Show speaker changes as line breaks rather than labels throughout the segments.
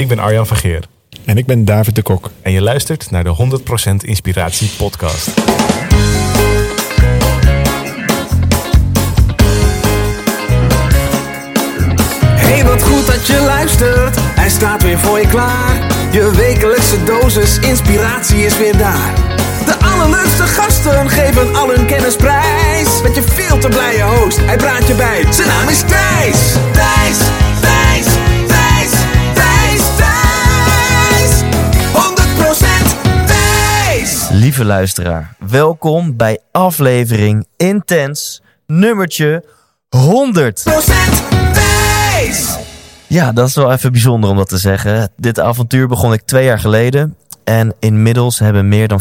Ik ben Arjan Vergeer.
En ik ben David de Kok.
En je luistert naar de 100% Inspiratie Podcast.
Hey, wat goed dat je luistert. Hij staat weer voor je klaar. Je wekelijkse dosis inspiratie is weer daar. De allerleukste gasten geven al hun kennis prijs. Met je veel te blije host, hij praat je bij. Zijn naam is Thijs. Thijs,
Lieve luisteraar, welkom bij aflevering Intens nummertje 100.
100% Thijs.
Ja, dat is wel even bijzonder om dat te zeggen. Dit avontuur begon ik twee jaar geleden. En inmiddels hebben meer dan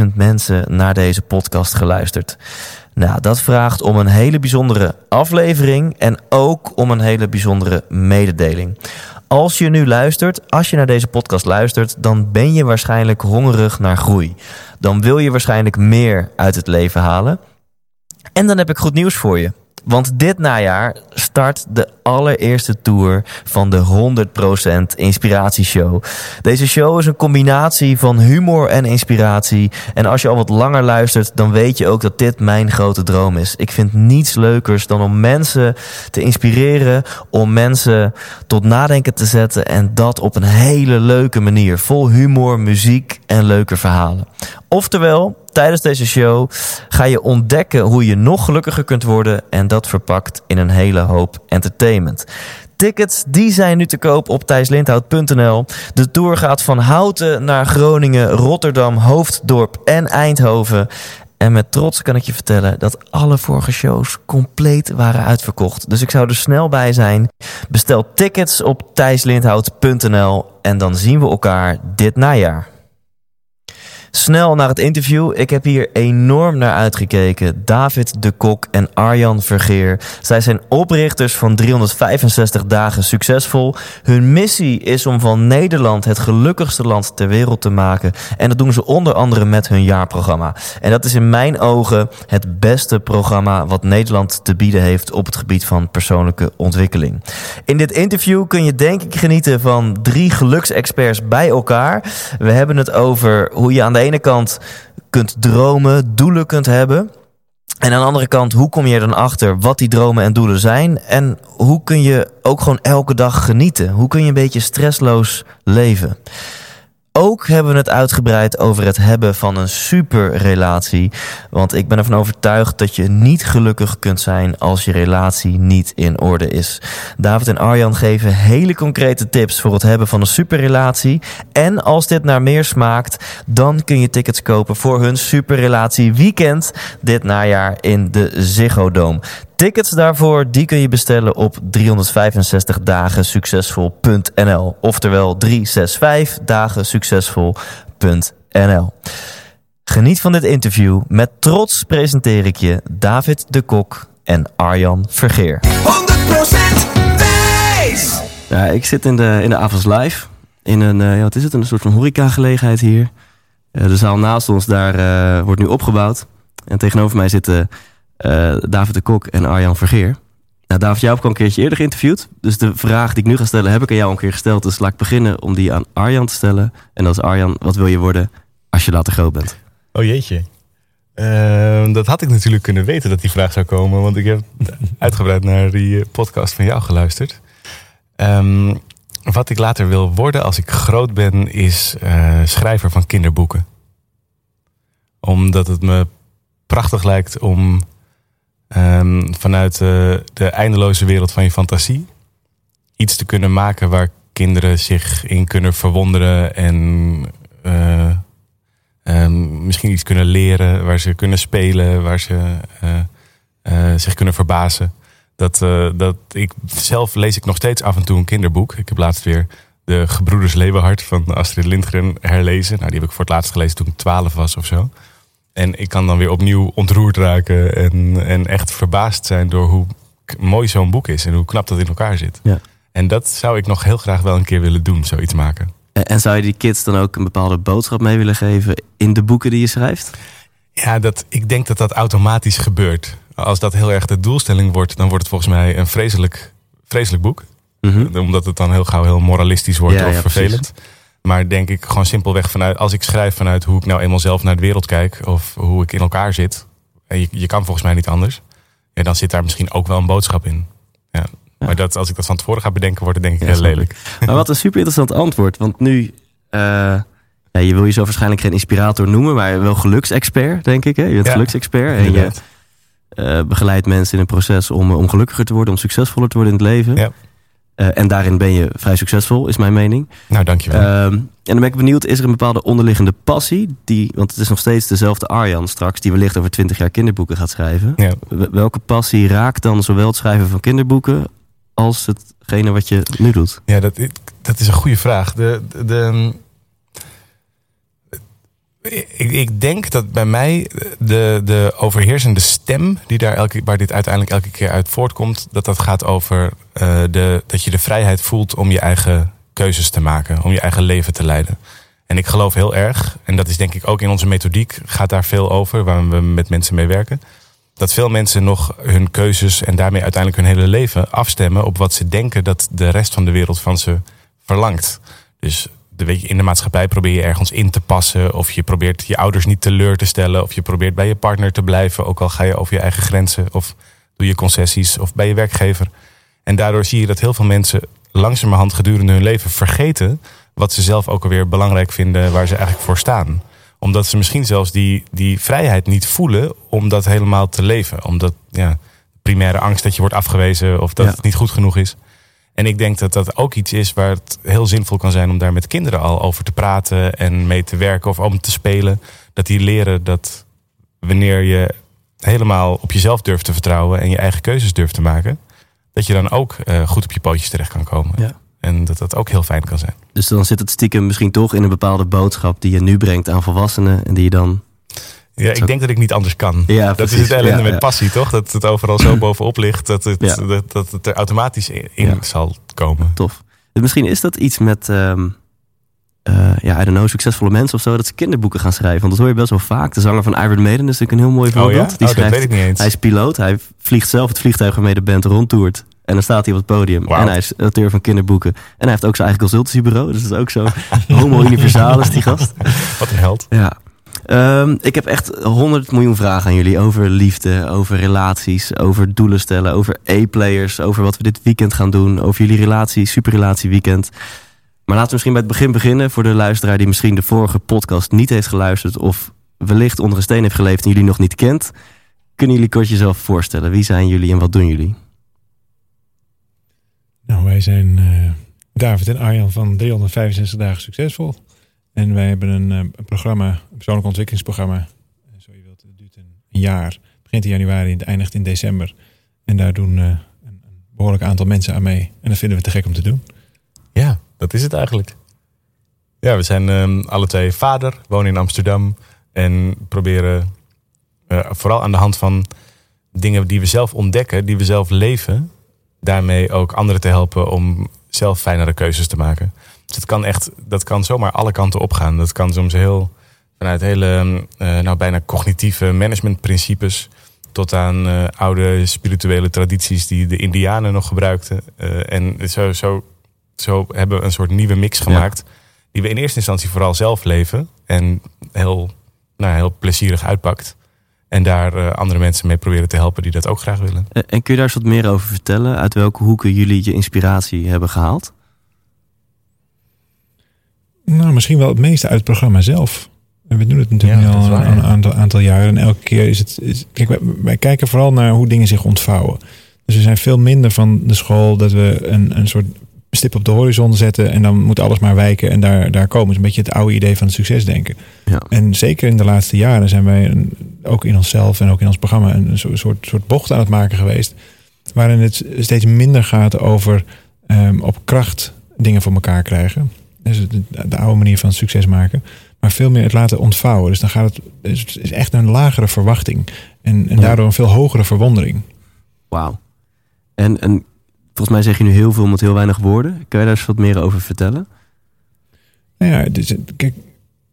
450.000 mensen naar deze podcast geluisterd. Nou, dat vraagt om een hele bijzondere aflevering en ook om een hele bijzondere mededeling. Als je nu luistert, als je naar deze podcast luistert, dan ben je waarschijnlijk hongerig naar groei. Dan wil je waarschijnlijk meer uit het leven halen. En dan heb ik goed nieuws voor je. Want dit najaar start de allereerste tour van de 100% Inspiratieshow. Deze show is een combinatie van humor en inspiratie. En als je al wat langer luistert, dan weet je ook dat dit mijn grote droom is. Ik vind niets leukers dan om mensen te inspireren, om mensen tot nadenken te zetten. En dat op een hele leuke manier. Vol humor, muziek en leuke verhalen. Oftewel, tijdens deze show ga je ontdekken hoe je nog gelukkiger kunt worden. En dat verpakt in een hele hoop entertainment. Tickets die zijn nu te koop op thijslindhout.nl. De tour gaat van Houten naar Groningen, Rotterdam, Hoofddorp en Eindhoven. En met trots kan ik je vertellen dat alle vorige shows compleet waren uitverkocht. Dus ik zou er snel bij zijn. Bestel tickets op thijslindhout.nl en dan zien we elkaar dit najaar. Snel naar het interview. Ik heb hier enorm naar uitgekeken. David de Kok en Arjan Vergeer. Zij zijn oprichters van 365 dagen succesvol. Hun missie is om van Nederland het gelukkigste land ter wereld te maken. En dat doen ze onder andere met hun jaarprogramma. En dat is in mijn ogen het beste programma wat Nederland te bieden heeft op het gebied van persoonlijke ontwikkeling. In dit interview kun je denk ik genieten van drie geluksexperts bij elkaar. We hebben het over hoe je aan de ene kant kunt dromen, doelen kunt hebben. En aan de andere kant, hoe kom je er dan achter wat die dromen en doelen zijn? En hoe kun je ook gewoon elke dag genieten? Hoe kun je een beetje stressloos leven? Ook hebben we het uitgebreid over het hebben van een superrelatie. Want ik ben ervan overtuigd dat je niet gelukkig kunt zijn als je relatie niet in orde is. David en Arjan geven hele concrete tips voor het hebben van een superrelatie. En als dit naar meer smaakt, dan kun je tickets kopen voor hun superrelatie weekend dit najaar in de Ziggo Dome. Tickets daarvoor die kun je bestellen op 365 dagen succesvol.nl. Oftewel 365 dagen succesvol.nl. Geniet van dit interview. Met trots presenteer ik je David de Kok en Arjan Vergeer.
100% Thijs.
Ja, ik zit in de, in de Avonds Live. In een, eh, ja, wat is het, een soort van horeca-gelegenheid hier. Eh, de zaal naast ons, daar eh, wordt nu opgebouwd. En tegenover mij zitten eh, David de Kok en Arjan Vergeer. Nou, David, jou heb ik al een keertje eerder geïnterviewd. Dus de vraag die ik nu ga stellen, heb ik aan jou een keer gesteld. Dus laat ik beginnen om die aan Arjan te stellen. En dat is Arjan, wat wil je worden als je later groot bent?
Oh jeetje. Ehm, dat had ik natuurlijk kunnen weten dat die vraag zou komen. Want ik heb uitgebreid naar die eh, podcast van jou geluisterd. Ehm, wat ik later wil worden als ik groot ben, is eh, schrijver van kinderboeken. Omdat het me prachtig lijkt om ehm, vanuit eh, de eindeloze wereld van je fantasie iets te kunnen maken waar kinderen zich in kunnen verwonderen en eh, ehm, misschien iets kunnen leren, waar ze kunnen spelen, waar ze eh, zich kunnen verbazen. Dat, dat ik, zelf lees ik nog steeds af en toe een kinderboek. Ik heb laatst weer de Gebroeders Leeuwenhart van Astrid Lindgren herlezen. Nou, die heb ik voor het laatst gelezen toen ik 12 was of zo. En ik kan dan weer opnieuw ontroerd raken en, en echt verbaasd zijn door hoe mooi zo'n boek is en hoe knap dat in elkaar zit.
Ja.
En dat zou ik nog heel graag wel een keer willen doen, zoiets maken.
En, en zou je die kids dan ook een bepaalde boodschap mee willen geven in de boeken die je schrijft?
Ja, dat, ik denk dat dat automatisch gebeurt. Als dat heel erg de doelstelling wordt, dan wordt het volgens mij een vreselijk, vreselijk boek.
Mhm.
Omdat het dan heel gauw heel moralistisch wordt
Ja,
of
ja,
vervelend. Maar denk ik gewoon simpelweg vanuit, als ik schrijf vanuit hoe ik nou eenmaal zelf naar de wereld kijk of hoe ik in elkaar zit. En je, je kan volgens mij niet anders. Ja, dan zit daar misschien ook wel een boodschap in. Ja. Maar dat, als ik dat van tevoren ga bedenken, wordt het denk ik heel lelijk.
Maar wat een super interessant antwoord. Want nu, eh, ja, je wil jezelf waarschijnlijk geen inspirator noemen, maar wel geluksexpert, denk ik. Hè? Je bent geluksexpert en je eh, begeleidt mensen in een proces om, om gelukkiger te worden, om succesvoller te worden in het leven. Eh, en daarin ben je vrij succesvol, is mijn mening.
Nou, dankjewel.
Ehm, en dan ben ik benieuwd, is er een bepaalde onderliggende passie? Die, want het is nog steeds dezelfde Arjan straks, die wellicht over twintig jaar kinderboeken gaat schrijven.
ja.
Welke passie raakt dan zowel het schrijven van kinderboeken als hetgene wat je nu doet?
Ja, dat, dat is een goede vraag. De, de, de- ik, ik denk dat bij mij de, de overheersende stem, die daar elke, waar dit uiteindelijk elke keer uit voortkomt, dat dat gaat over eh, de, dat je de vrijheid voelt om je eigen keuzes te maken, om je eigen leven te leiden. En ik geloof heel erg, en dat is denk ik ook in onze methodiek, gaat daar veel over, waar we met mensen mee werken. Dat veel mensen nog hun keuzes en daarmee uiteindelijk hun hele leven afstemmen op wat ze denken dat de rest van de wereld van ze verlangt. Dus de, in de maatschappij probeer je ergens in te passen. Of je probeert je ouders niet teleur te stellen. Of je probeert bij je partner te blijven. Ook al ga je over je eigen grenzen. Of doe je concessies. Of bij je werkgever. En daardoor zie je dat heel veel mensen langzamerhand gedurende hun leven vergeten. wat ze zelf ook alweer belangrijk vinden. waar ze eigenlijk voor staan. Omdat ze misschien zelfs die, die vrijheid niet voelen. om dat helemaal te leven. Omdat ja, primaire angst dat je wordt afgewezen. of dat
Ja.
het niet goed genoeg is. En ik denk dat dat ook iets is waar het heel zinvol kan zijn om daar met kinderen al over te praten en mee te werken of om te spelen. Dat die leren dat wanneer je helemaal op jezelf durft te vertrouwen en je eigen keuzes durft te maken, dat je dan ook eh, goed op je pootjes terecht kan komen.
Ja.
En dat dat ook heel fijn kan zijn.
Dus dan zit het stiekem misschien toch in een bepaalde boodschap die je nu brengt aan volwassenen en die je dan.
Ja, ik denk dat ik niet anders kan.
Ja,
dat
precies.
is het ellende
Ja,
met passie, toch? Dat het overal zo bovenop ligt dat het, dat, dat het er automatisch in, zal komen.
Tof. Dus misschien is dat iets met, ehm, eh, ja, I don't know, succesvolle mensen of zo, dat ze kinderboeken gaan schrijven. Want dat hoor je best wel vaak. De zanger van Iron Maiden is natuurlijk een heel mooi
Oh ja?
voorbeeld.
Oh,
Die
dat
schrijft,
weet ik niet eens.
Hij is piloot, hij vliegt zelf het vliegtuig waarmee de band rondtoert. En dan staat hij op het podium. En hij is auteur van kinderboeken. En hij heeft ook zijn eigen consultancybureau. Dus dat is ook zo homo universalis, die gast.
Wat een held.
Ja. Ehm, ik heb echt 100 miljoen vragen aan jullie over liefde, over relaties, over doelen stellen, over E-players, over wat we dit weekend gaan doen, over jullie relatie, superrelatie weekend. Maar laten we misschien bij het begin beginnen voor de luisteraar die misschien de vorige podcast niet heeft geluisterd of wellicht onder een steen heeft geleefd en jullie nog niet kent. Kunnen jullie kort jezelf voorstellen? Wie zijn jullie en wat doen jullie?
Nou, wij zijn eh, David en Arjan van 365 dagen succesvol. En wij hebben een, eh, een programma, een persoonlijk ontwikkelingsprogramma. Zo je wilt, het duurt een, een jaar. Het begint in januari en het eindigt in december. En daar doen eh, een, een behoorlijk aantal mensen aan mee. En dat vinden we te gek om te doen.
Ja, dat is het eigenlijk. Ja, we zijn ehm, alle twee vader, wonen in Amsterdam en proberen eh, vooral aan de hand van dingen die we zelf ontdekken, die we zelf leven, daarmee ook anderen te helpen om zelf fijnere keuzes te maken. Dus het kan echt, dat kan zomaar alle kanten opgaan. Dat kan soms heel vanuit hele, eh, nou bijna cognitieve managementprincipes tot aan eh, oude spirituele tradities die de Indianen nog gebruikten. Eh, en zo, zo zo hebben we een soort nieuwe mix gemaakt. Die we in eerste instantie vooral zelf leven. En heel, nou, heel plezierig uitpakt. En daar andere mensen mee proberen te helpen die dat ook graag willen.
En kun je daar eens wat meer over vertellen? Uit welke hoeken jullie je inspiratie hebben gehaald?
Nou, misschien wel het meeste uit het programma zelf. En we doen het natuurlijk
Ja,
al
waar,
een aantal, aantal jaren. En elke keer is het... Is, kijk, wij, wij kijken vooral naar hoe dingen zich ontvouwen. Dus we zijn veel minder van de school dat we een, een soort stip op de horizon zetten... en dan moet alles maar wijken en daar, daar komen. Het is een beetje het oude idee van het succesdenken.
Ja.
En zeker in de laatste jaren zijn wij een, ook in onszelf en ook in ons programma... een soort, soort, soort bocht aan het maken geweest... waarin het steeds minder gaat over ehm, op kracht dingen voor elkaar krijgen. Dus de, de oude manier van succes maken. Maar veel meer het laten ontvouwen. Dus dan gaat het, het is echt een lagere verwachting. En, en
Ja.
daardoor een veel hogere verwondering.
Wauw. En, en volgens mij zeg je nu heel veel met heel weinig woorden. Kun je daar eens wat meer over vertellen?
Nou ja, dus, kijk,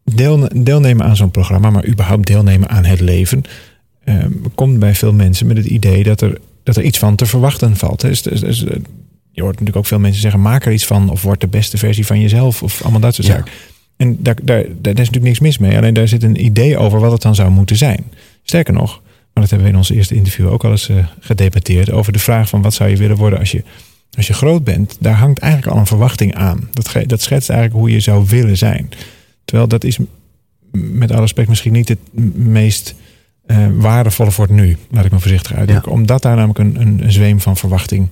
deel, deelnemen aan zo'n programma, maar überhaupt deelnemen aan het leven, ehm, komt bij veel mensen met het idee dat er, dat er iets van te verwachten valt. Dus, dus, dus, je hoort natuurlijk ook veel mensen zeggen: maak er iets van, of word de beste versie van jezelf, of allemaal dat soort
Ja.
zaken. En daar, daar, daar is natuurlijk niks mis mee. Alleen daar zit een idee over wat het dan zou moeten zijn. Sterker nog, maar dat hebben we in ons eerste interview ook al eens eh, gedebatteerd. Over de vraag van wat zou je willen worden als je, als je groot bent. Daar hangt eigenlijk al een verwachting aan. Dat, dat schetst eigenlijk hoe je zou willen zijn. Terwijl dat is met alle respect misschien niet het meest eh, waardevolle voor het nu. Laat ik me voorzichtig uitdrukken. Omdat daar namelijk een, een, een zweem van verwachting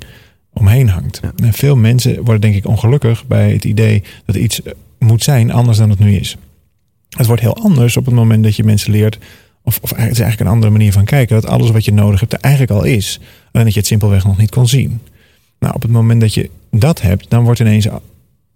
omheen hangt.
Ja.
En veel mensen worden denk ik ongelukkig bij het idee dat iets eh, moet zijn anders dan het nu is. Het wordt heel anders op het moment dat je mensen leert, of, of het is eigenlijk een andere manier van kijken, dat alles wat je nodig hebt er eigenlijk al is. Alleen dat je het simpelweg nog niet kon zien. Nou, op het moment dat je dat hebt, dan wordt ineens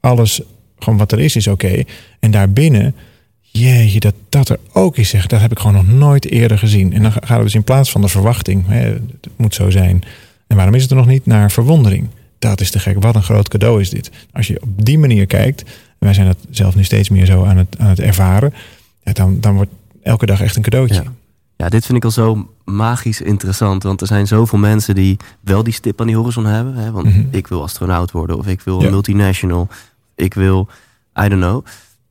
alles, gewoon wat er is, is oké. En daarbinnen, jeetje, dat dat er ook is, zeg, dat heb ik gewoon nog nooit eerder gezien. En dan gaat het dus in plaats van de verwachting, hè, het moet zo zijn. En waarom is het er nog niet? Naar verwondering. Dat is te gek. Wat een groot cadeau is dit. Als je op die manier kijkt, en wij zijn dat zelf nu steeds meer zo aan het, aan het ervaren, dan, dan wordt elke dag echt een cadeautje.
Ja. Ja, dit vind ik al zo magisch interessant. Want er zijn zoveel mensen die wel die stip aan die horizon hebben. Hè? Want
Mhm.
ik wil astronaut worden. Of ik wil
Ja.
multinational. Ik wil, I don't know.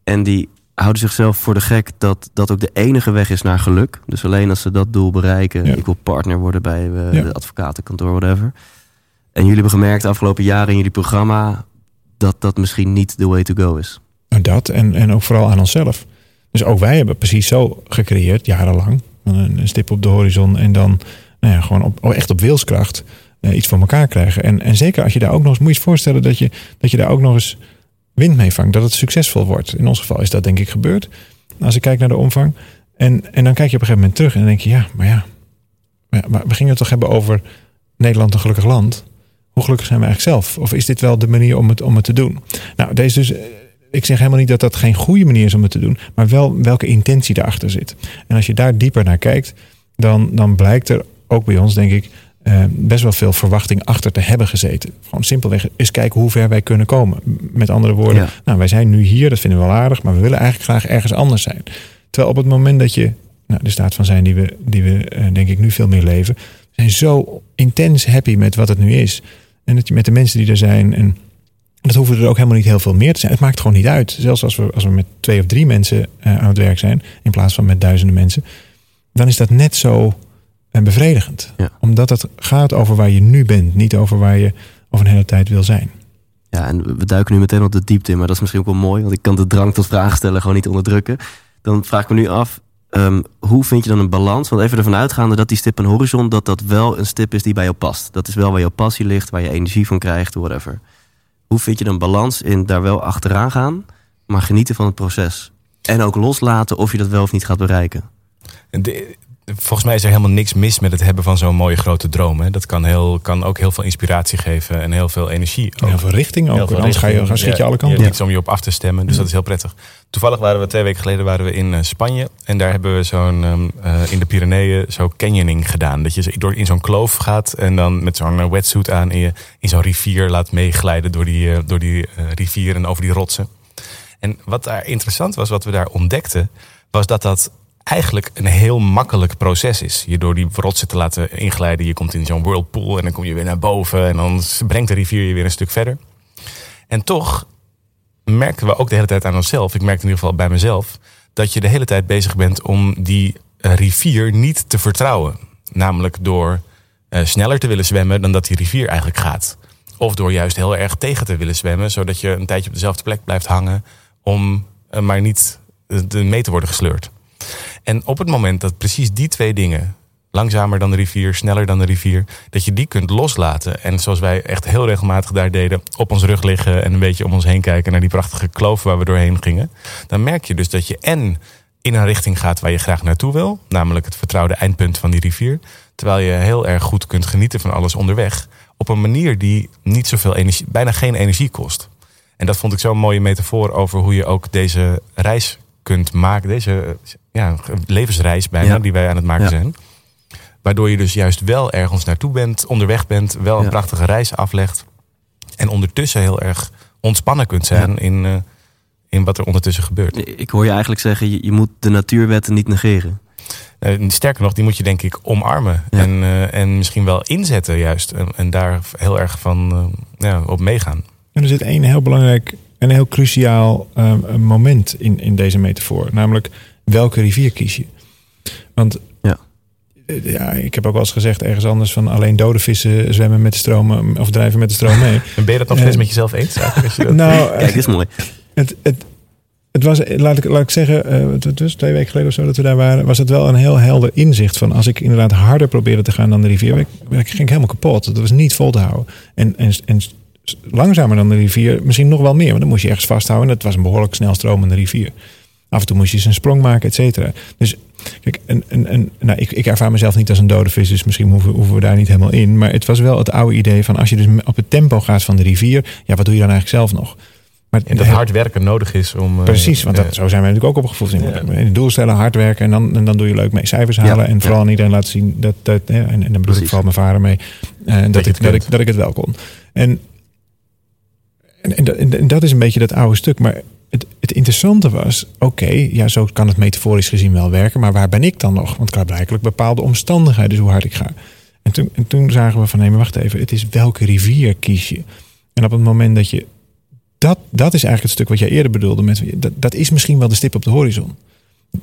En die houden zichzelf voor de gek dat dat ook de enige weg is naar geluk. Dus alleen als ze dat doel bereiken.
Ja.
Ik wil partner worden bij
Ja.
de advocatenkantoor, whatever. En jullie hebben gemerkt de afgelopen jaren in jullie programma... dat dat misschien niet the way to go is.
Nou, dat en, en ook vooral aan onszelf. Dus ook wij hebben precies zo gecreëerd, jarenlang. Een, een stip op de horizon en dan nou ja, gewoon op, echt op wilskracht eh, iets voor elkaar krijgen. En, en zeker als je daar ook nog eens, moet je je voorstellen dat je, dat je daar ook nog eens wind mee vangt. Dat het succesvol wordt. In ons geval is dat denk ik gebeurd. Als ik kijk naar de omvang. En, en dan kijk je op een gegeven moment terug en dan denk je, ja, maar ja. Maar, we gingen het toch hebben over Nederland een gelukkig land. Hoe gelukkig zijn we eigenlijk zelf? Of is dit wel de manier om het, om het te doen? Nou, deze dus, eh, ik zeg helemaal niet dat dat geen goede manier is om het te doen, maar wel welke intentie daarachter zit. En als je daar dieper naar kijkt, dan, dan blijkt er ook bij ons, denk ik, eh, best wel veel verwachting achter te hebben gezeten. Gewoon simpelweg eens kijken hoe ver wij kunnen komen. Met andere woorden,
Ja.
nou, wij zijn nu hier, dat vinden we wel aardig, maar we willen eigenlijk graag ergens anders zijn. Terwijl op het moment dat je, nou, de staat van zijn die we, die we eh, denk ik nu veel meer leven, zijn zo intens happy met wat het nu is. En dat je met de mensen die er zijn. En dat hoeven er ook helemaal niet heel veel meer te zijn. Het maakt gewoon niet uit. Zelfs als we, als we met twee of drie mensen eh, aan het werk zijn, in plaats van met duizenden mensen, dan is dat net zo eh, bevredigend.
Ja.
Omdat het gaat over waar je nu bent, niet over waar je over een hele tijd wil zijn.
Ja, en we duiken nu meteen op de diepte in, maar dat is misschien ook wel mooi, want ik kan de drang tot vragen stellen gewoon niet onderdrukken. Dan vraag ik me nu af, ehm, hoe vind je dan een balans? Want even ervan uitgaande dat die stip aan horizon, dat dat wel een stip is die bij jou past. Dat is wel waar jouw passie ligt, waar je energie van krijgt, whatever. Hoe vind je dan balans in daar wel achteraan gaan, maar genieten van het proces? En ook loslaten of je dat wel of niet gaat bereiken.
De- volgens mij is er helemaal niks mis met het hebben van zo'n mooie grote droom. Hè. Dat kan, heel, kan ook heel veel inspiratie geven en heel veel energie.
En heel veel richting ook.
Veel
Anders ga je, gaan schiet je
Ja,
alle kanten.
Je hebt iets om je op af te stemmen, dus dat is heel prettig. Toevallig waren we twee weken geleden waren we in eh, Spanje. En daar hebben we zo'n ehm, eh, in de Pyreneeën zo canyoning gedaan. Dat je door in zo'n kloof gaat en dan met zo'n eh, wetsuit aan en je in zo'n rivier laat meeglijden door die, eh, door die rivier en over die rotsen. En wat daar interessant was, wat we daar ontdekten, was dat dat eigenlijk een heel makkelijk proces is. Je door die rotsen te laten inglijden. Je komt in zo'n whirlpool en dan kom je weer naar boven. En dan brengt de rivier je weer een stuk verder. En toch merken we ook de hele tijd aan onszelf. Ik merkte in ieder geval bij mezelf. Dat je de hele tijd bezig bent om die eh, rivier niet te vertrouwen. Namelijk door eh, sneller te willen zwemmen dan dat die rivier eigenlijk gaat. Of door juist heel erg tegen te willen zwemmen. Zodat je een tijdje op dezelfde plek blijft hangen. Om eh, maar niet mee te worden gesleurd. En op het moment dat precies die twee dingen, langzamer dan de rivier, sneller dan de rivier, dat je die kunt loslaten. En zoals wij echt heel regelmatig daar deden, op ons rug liggen en een beetje om ons heen kijken naar die prachtige kloof waar we doorheen gingen. Dan merk je dus dat je en in een richting gaat waar je graag naartoe wil, namelijk het vertrouwde eindpunt van die rivier. Terwijl je heel erg goed kunt genieten van alles onderweg. Op een manier die niet zoveel energie, bijna geen energie kost. En dat vond ik zo'n mooie metafoor over hoe je ook deze reis kunt maken. Deze ja, levensreis bijna,
Ja.
die wij aan het maken
Ja.
zijn. Waardoor je dus juist wel ergens naartoe bent, onderweg bent, wel een
Ja.
prachtige reis aflegt. En ondertussen heel erg ontspannen kunt zijn in, eh, in wat er ondertussen gebeurt.
Ik hoor je eigenlijk zeggen, je, je moet de natuurwetten niet negeren.
Eh, sterker nog, die moet je denk ik omarmen.
Ja.
En, eh, en misschien wel inzetten juist. En, en daar heel erg van eh, ja, op meegaan.
En er zit één heel belangrijk en heel cruciaal ehm, moment in, in deze metafoor. Namelijk, welke rivier kies je? Want
Ja.
eh, ja, ik heb ook wel eens gezegd ergens anders van alleen dode vissen zwemmen met de stroom of drijven met de stroom mee.
En ben je dat nog
Eh,
steeds met jezelf eens? je dat-
nou,
Kijk, dit is mooi.
het, het, het was, laat ik, laat ik zeggen, eh, het, was twee weken geleden of zo dat we daar waren, was het wel een heel helder inzicht van als ik inderdaad harder probeerde te gaan dan de rivier, werd ik- werd ik- ging ik helemaal kapot. Dat was niet vol te houden. En, en, en langzamer dan de rivier, misschien nog wel meer, want dan moest je ergens vasthouden. En dat was een behoorlijk snel stromende rivier. Af en toe moest je eens een sprong maken, et cetera. Dus kijk, en, en, en, nou, ik, ik ervaar mezelf niet als een dode vis, dus misschien hoeven, hoeven we daar niet helemaal in. Maar het was wel het oude idee van als je dus op het tempo gaat van de rivier, ja, wat doe je dan eigenlijk zelf nog? Maar
En dat hard werken nodig is om... eh,
Precies, want dat, zo zijn we natuurlijk ook opgevoed.
Ja.
een doel stellen, hard werken en dan, en dan doe je leuk mee cijfers halen.
Ja,
En vooral
ja.
aan iedereen laten zien dat, dat en, en dan bedoel ik vooral mijn vader mee, eh, dat, ik, dat, ik, dat ik het wel kon. En, en, dat- is een beetje dat oude stuk. Maar het, het interessante was, oké, ja, zo kan het metaforisch gezien wel werken. Maar waar ben ik dan nog? Want klaarblijkelijk bepaalde omstandigheden, dus hoe hard ik ga. En toen, en toen zagen we van, nee, maar wacht even. Het is welke rivier kies je? En op het moment dat je dat, dat is eigenlijk het stuk wat jij eerder bedoelde. Dat is misschien wel de stip op de horizon.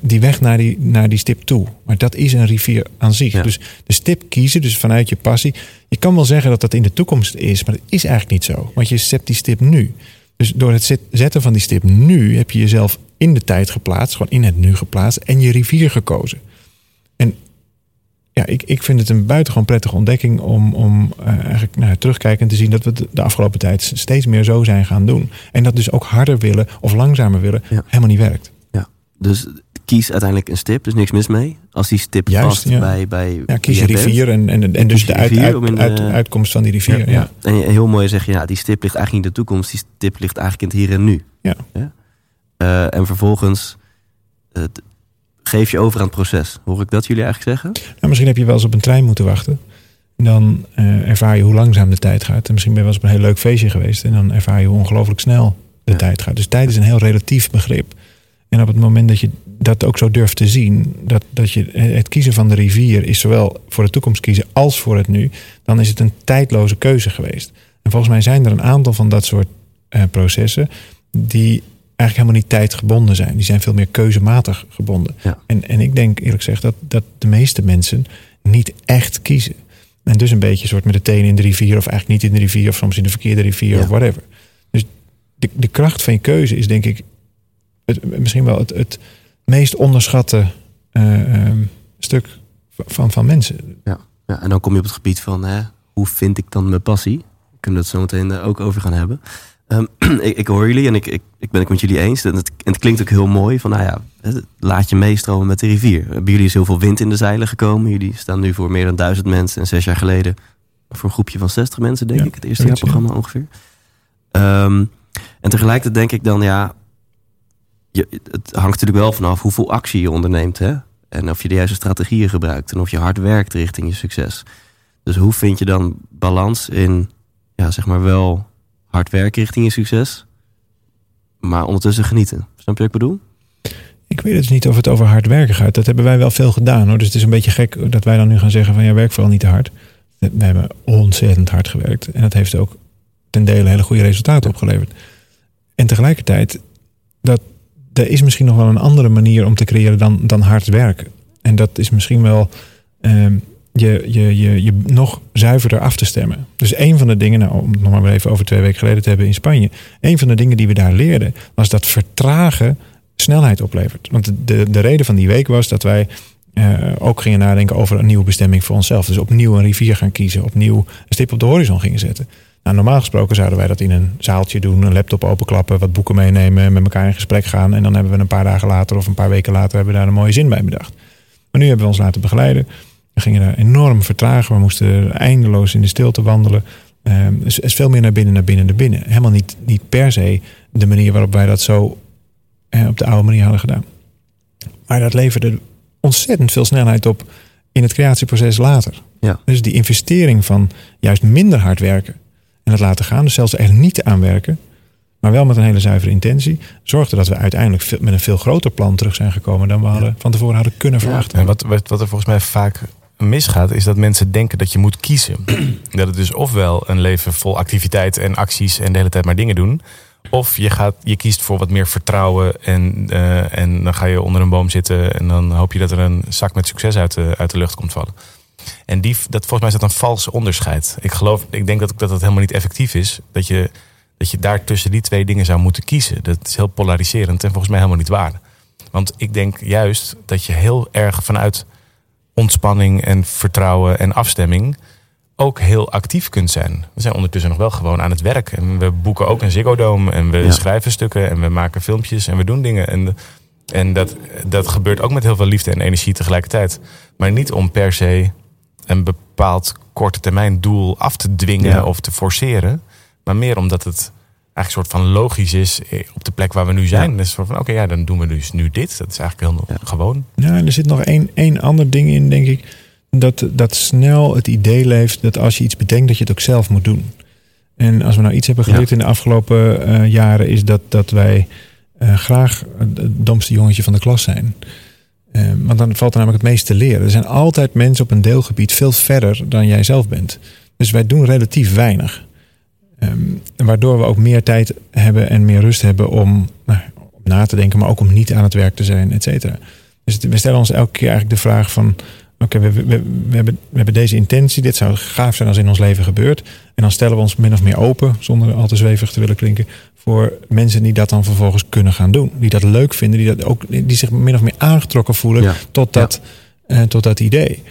Die weg naar die, naar die stip toe. Maar dat is een rivier aan zich.
Ja.
Dus de stip kiezen, dus vanuit je passie. Je kan wel zeggen dat dat in de toekomst is, maar dat is eigenlijk niet zo. Want je zet die stip nu. Dus door het zet- zetten van die stip nu heb je jezelf in de tijd geplaatst, gewoon in het nu geplaatst en je rivier gekozen. En ja, ik, ik vind het een buitengewoon prettige ontdekking om, om eh, eigenlijk nou, terugkijkend te zien dat we de afgelopen tijd steeds meer zo zijn gaan doen. En dat dus ook harder willen of langzamer willen
Ja.
helemaal niet werkt.
Dus kies uiteindelijk een stip, dus niks mis mee. Als die stip
Juist,
past
ja.
bij, bij
Ja, kies je
bent.
rivier en, en, en, dus de uit,
rivier
uit,
om in de-
uit- uitkomst van die rivier. Ja,
Ja. En heel mooi zeg je, ja, die stip ligt eigenlijk niet in de toekomst. Die stip ligt eigenlijk in het hier en nu.
Ja.
Eh, en vervolgens geef je over aan het proces. Hoor ik dat jullie eigenlijk zeggen?
Nou, misschien heb je wel eens op een trein moeten wachten. En dan eh, ervaar je hoe langzaam de tijd gaat. En misschien ben je wel eens op een heel leuk feestje geweest. En dan ervaar je hoe ongelooflijk snel de tijd gaat. Dus tijd is een heel relatief begrip. En op het moment dat je dat ook zo durft te zien, dat, dat je het kiezen van de rivier is zowel voor de toekomst kiezen als voor het nu, dan is het een tijdloze keuze geweest. En volgens mij zijn er een aantal van dat soort eh, processen die eigenlijk helemaal niet tijdgebonden zijn. Die zijn veel meer keuzematig gebonden.
Ja.
En, en ik denk eerlijk gezegd dat, dat de meeste mensen niet echt kiezen. En dus een beetje soort met de tenen in de rivier, of eigenlijk niet in de rivier, of soms in de verkeerde rivier,
Ja.
of whatever. Dus de, de kracht van je keuze is denk ik het, misschien wel het, het meest onderschatte eh, ehm, stuk van, van mensen.
Ja, en dan kom je op het gebied van hè, hoe vind ik dan mijn passie? We kunnen het zo meteen eh, ook over gaan hebben. Ehm, ik, ik hoor jullie en ik, ik, ik ben het met jullie eens. En het, en het klinkt ook heel mooi van, nou ja, laat je meestromen met de rivier. Bij jullie is heel veel wind in de zeilen gekomen. Jullie staan nu voor meer dan duizend mensen. En zes jaar geleden voor een groepje van 60 mensen, denk
Ja,
ik. Het eerste
zoiets,
jaarprogramma ongeveer. Ehm, en tegelijkertijd denk ik dan, ja, je, het hangt natuurlijk wel vanaf hoeveel actie je onderneemt. Hè? En of je de juiste strategieën gebruikt. En of je hard werkt richting je succes. Dus hoe vind je dan balans in, ja, zeg maar wel hard werken richting je succes. Maar ondertussen genieten. Snap je wat ik bedoel?
Ik weet dus niet of het over hard werken gaat. Dat hebben wij wel veel gedaan hoor. Dus het is een beetje gek dat wij dan nu gaan zeggen van ja, werk vooral niet te hard. We hebben ontzettend hard gewerkt. En dat heeft ook ten dele hele goede resultaten opgeleverd. En tegelijkertijd, er is misschien nog wel een andere manier om te creëren dan, dan hard werken. En dat is misschien wel ehm, je, je, je, je nog zuiverder af te stemmen. Dus een van de dingen, nou, om het nog maar even over twee weken geleden te hebben in Spanje. Een van de dingen die we daar leerden, was dat vertragen snelheid oplevert. Want de, de, de reden van die week was dat wij eh, ook gingen nadenken over een nieuwe bestemming voor onszelf. Dus opnieuw een rivier gaan kiezen, opnieuw een stip op de horizon gingen zetten. Nou, normaal gesproken zouden wij dat in een zaaltje doen, een laptop openklappen, wat boeken meenemen, met elkaar in gesprek gaan. En dan hebben we een paar dagen later of een paar weken later hebben we daar een mooie zin bij bedacht. Maar nu hebben we ons laten begeleiden. We gingen daar enorm vertragen. We moesten eindeloos in de stilte wandelen. Dus het is veel meer naar binnen, naar binnen, naar binnen. Helemaal niet, niet per se de manier waarop wij dat zo op de oude manier hadden gedaan. Maar dat leverde ontzettend veel snelheid op in het creatieproces later.
Ja.
Dus die investering van juist minder hard werken en het laten gaan, dus zelfs er niet aan werken, maar wel met een hele zuivere intentie, zorgde dat we uiteindelijk met een veel groter plan terug zijn gekomen dan we hadden, van tevoren hadden kunnen verwachten.
En wat, wat, wat er volgens mij vaak misgaat, is dat mensen denken dat je moet kiezen. dat het dus ofwel een leven vol activiteit en acties en de hele tijd maar dingen doen. Of je, gaat, je kiest voor wat meer vertrouwen en, eh, en dan ga je onder een boom zitten en dan hoop je dat er een zak met succes uit de, uit de lucht komt vallen. En die, dat, volgens mij is dat een vals onderscheid. Ik geloof, ik denk dat dat, dat helemaal niet effectief is. Dat je, dat je daar tussen die twee dingen zou moeten kiezen. Dat is heel polariserend en volgens mij helemaal niet waar. Want ik denk juist dat je heel erg vanuit ontspanning en vertrouwen en afstemming ook heel actief kunt zijn. We zijn ondertussen nog wel gewoon aan het werk. En we boeken ook een Ziggo Dome en we
Ja.
schrijven stukken en we maken filmpjes en we doen dingen. En, en dat, dat gebeurt ook met heel veel liefde en energie tegelijkertijd. Maar niet om per se een bepaald korte termijn doel af te dwingen
Ja.
of te forceren. Maar meer omdat het eigenlijk een soort van logisch is eh, op de plek waar we nu zijn.
Ja.
Dus van oké, ja, dan doen we dus nu dit. Dat is eigenlijk heel
Ja.
gewoon.
Ja, en er zit nog één, één ander ding in, denk ik. Dat, dat snel het idee leeft dat als je iets bedenkt, dat je het ook zelf moet doen. En als we nou iets hebben geleerd in de afgelopen eh, jaren, is dat, dat wij eh, graag het domste jongetje van de klas zijn. Eh, want dan valt er namelijk het meest te leren. Er zijn altijd mensen op een deelgebied veel verder dan jij zelf bent. Dus wij doen relatief weinig. Ehm, waardoor we ook meer tijd hebben en meer rust hebben om nou, na te denken, maar ook om niet aan het werk te zijn, et cetera. Dus we stellen ons elke keer eigenlijk de vraag van... oké, we, we hebben, we hebben deze intentie. Dit zou gaaf zijn als in ons leven gebeurt. En dan stellen we ons min of meer open... zonder al te zwevig te willen klinken... voor mensen die dat dan vervolgens kunnen gaan doen. Die dat leuk vinden. Die, dat ook, die zich min of meer aangetrokken voelen
Ja.
tot, dat, eh, tot dat idee.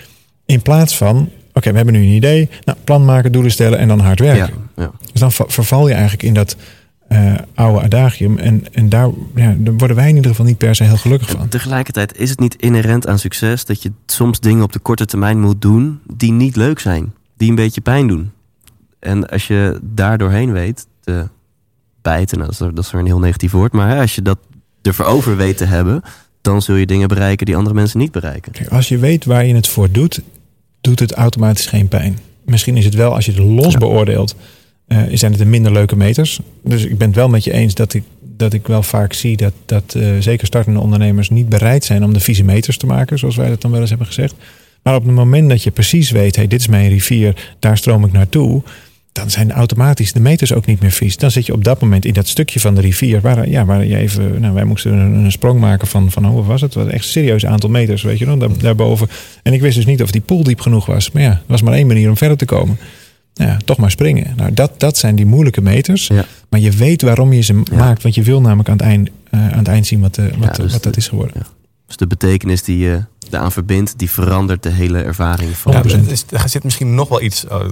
In plaats van... oké, we hebben nu een idee. Nou, plan maken, doelen stellen en dan hard werken.
Ja, ja.
Dus dan va- verval je eigenlijk in dat eh, oude adagium. En, en daar, ja, daar worden wij in ieder geval niet per se heel gelukkig
En
van.
tegelijkertijd is het niet inherent aan succes dat je soms dingen op de korte termijn moet doen die niet leuk zijn, die een beetje pijn doen. En als je daar doorheen weet te bijten, nou, dat is, dat is weer een heel negatief woord, maar hè, als je dat ervoor over weet te hebben, dan zul je dingen bereiken die andere mensen niet bereiken.
Kijk, als je weet waar je het voor doet, doet het automatisch geen pijn. Misschien is het wel, als je het los
Ja.
beoordeelt, eh, zijn het een minder leuke meters. Dus ik ben het wel met je eens dat ik, dat ik wel vaak zie dat, dat eh, zeker startende ondernemers niet bereid zijn om de vieze meters te maken, zoals wij dat dan wel eens hebben gezegd. Maar op het moment dat je precies weet, hey, dit is mijn rivier, daar stroom ik naartoe. Dan zijn automatisch de meters ook niet meer vies. Dan zit je op dat moment in dat stukje van de rivier. Waar, ja, waar je even. Nou, wij moesten een, een sprong maken van, van. Hoe was het? Het was echt een serieus aantal meters. Weet je nog? Daar, daarboven. En ik wist dus niet of die pool diep genoeg was. Maar ja, er was maar één manier om verder te komen. Nou Ja, toch maar springen. Nou, dat, dat zijn die moeilijke meters.
Ja.
Maar je weet waarom je ze
Ja.
maakt. Want je wil namelijk aan het eind, eh, aan het eind zien wat, eh, wat,
dus
wat dat
de-
is geworden.
Dus de betekenis die je eraan verbindt, die verandert de hele ervaring van.
Ja,
dus-
is, er zit misschien nog wel iets, oh,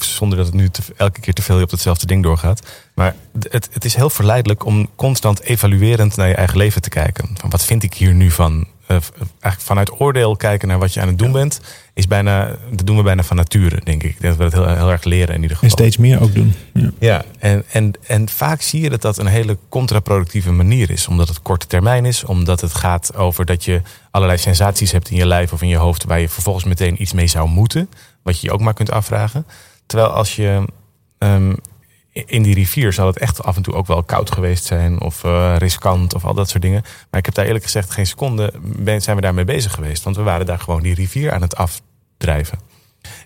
zonder dat het nu te- elke keer te veel op hetzelfde ding doorgaat. Maar het, het is heel verleidelijk om constant evaluerend naar je eigen leven te kijken. Van wat vind ik hier nu van? Eh, eigenlijk vanuit oordeel kijken naar wat je aan het doen bent, is bijna, dat doen we bijna van nature, denk ik. Ik denk dat we dat heel, heel erg leren in ieder
En
geval.
steeds meer ook doen. Ja.
Ja, en, en, en vaak zie je dat dat een hele contraproductieve manier is. Omdat het korte termijn is. Omdat het gaat over dat je allerlei sensaties hebt in je lijf of in je hoofd. Waar je vervolgens meteen iets mee zou moeten. Wat je je ook maar kunt afvragen. Terwijl als je ehm, in die rivier zal het echt af en toe ook wel koud geweest zijn. Of eh, riskant of al dat soort dingen. Maar ik heb daar eerlijk gezegd geen seconde ben, zijn we daarmee bezig geweest. Want we waren daar gewoon die rivier aan het afdrijven.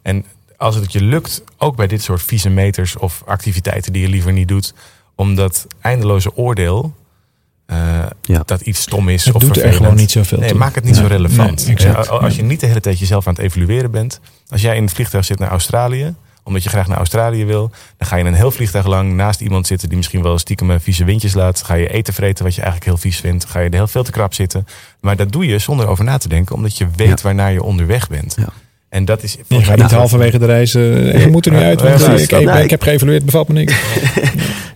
En als het je lukt, ook bij dit soort vieze meters of activiteiten die je liever niet doet, om dat eindeloze oordeel eh,
Ja.
dat iets stom is
Het
of
doet er gewoon niet zoveel
Nee,
toe.
maak het niet zo relevant.
nee,
als je niet de hele tijd jezelf aan het evalueren bent. Als jij in het vliegtuig zit naar Australië, omdat je graag naar Australië wil, dan ga je een heel vliegtuig lang naast iemand zitten die misschien wel stiekem vieze windjes laat. Ga je eten vreten wat je eigenlijk heel vies vindt. Ga je er heel veel te krap zitten. Maar dat doe je zonder over na te denken, omdat je weet
Ja.
waarnaar je onderweg bent.
Ja.
En dat is.
Je gaat niet halverwege de reis. eh, je moet er nu uit. Want
Ja,
eh, ik, ik, heb geëvalueerd, bevalt me niks.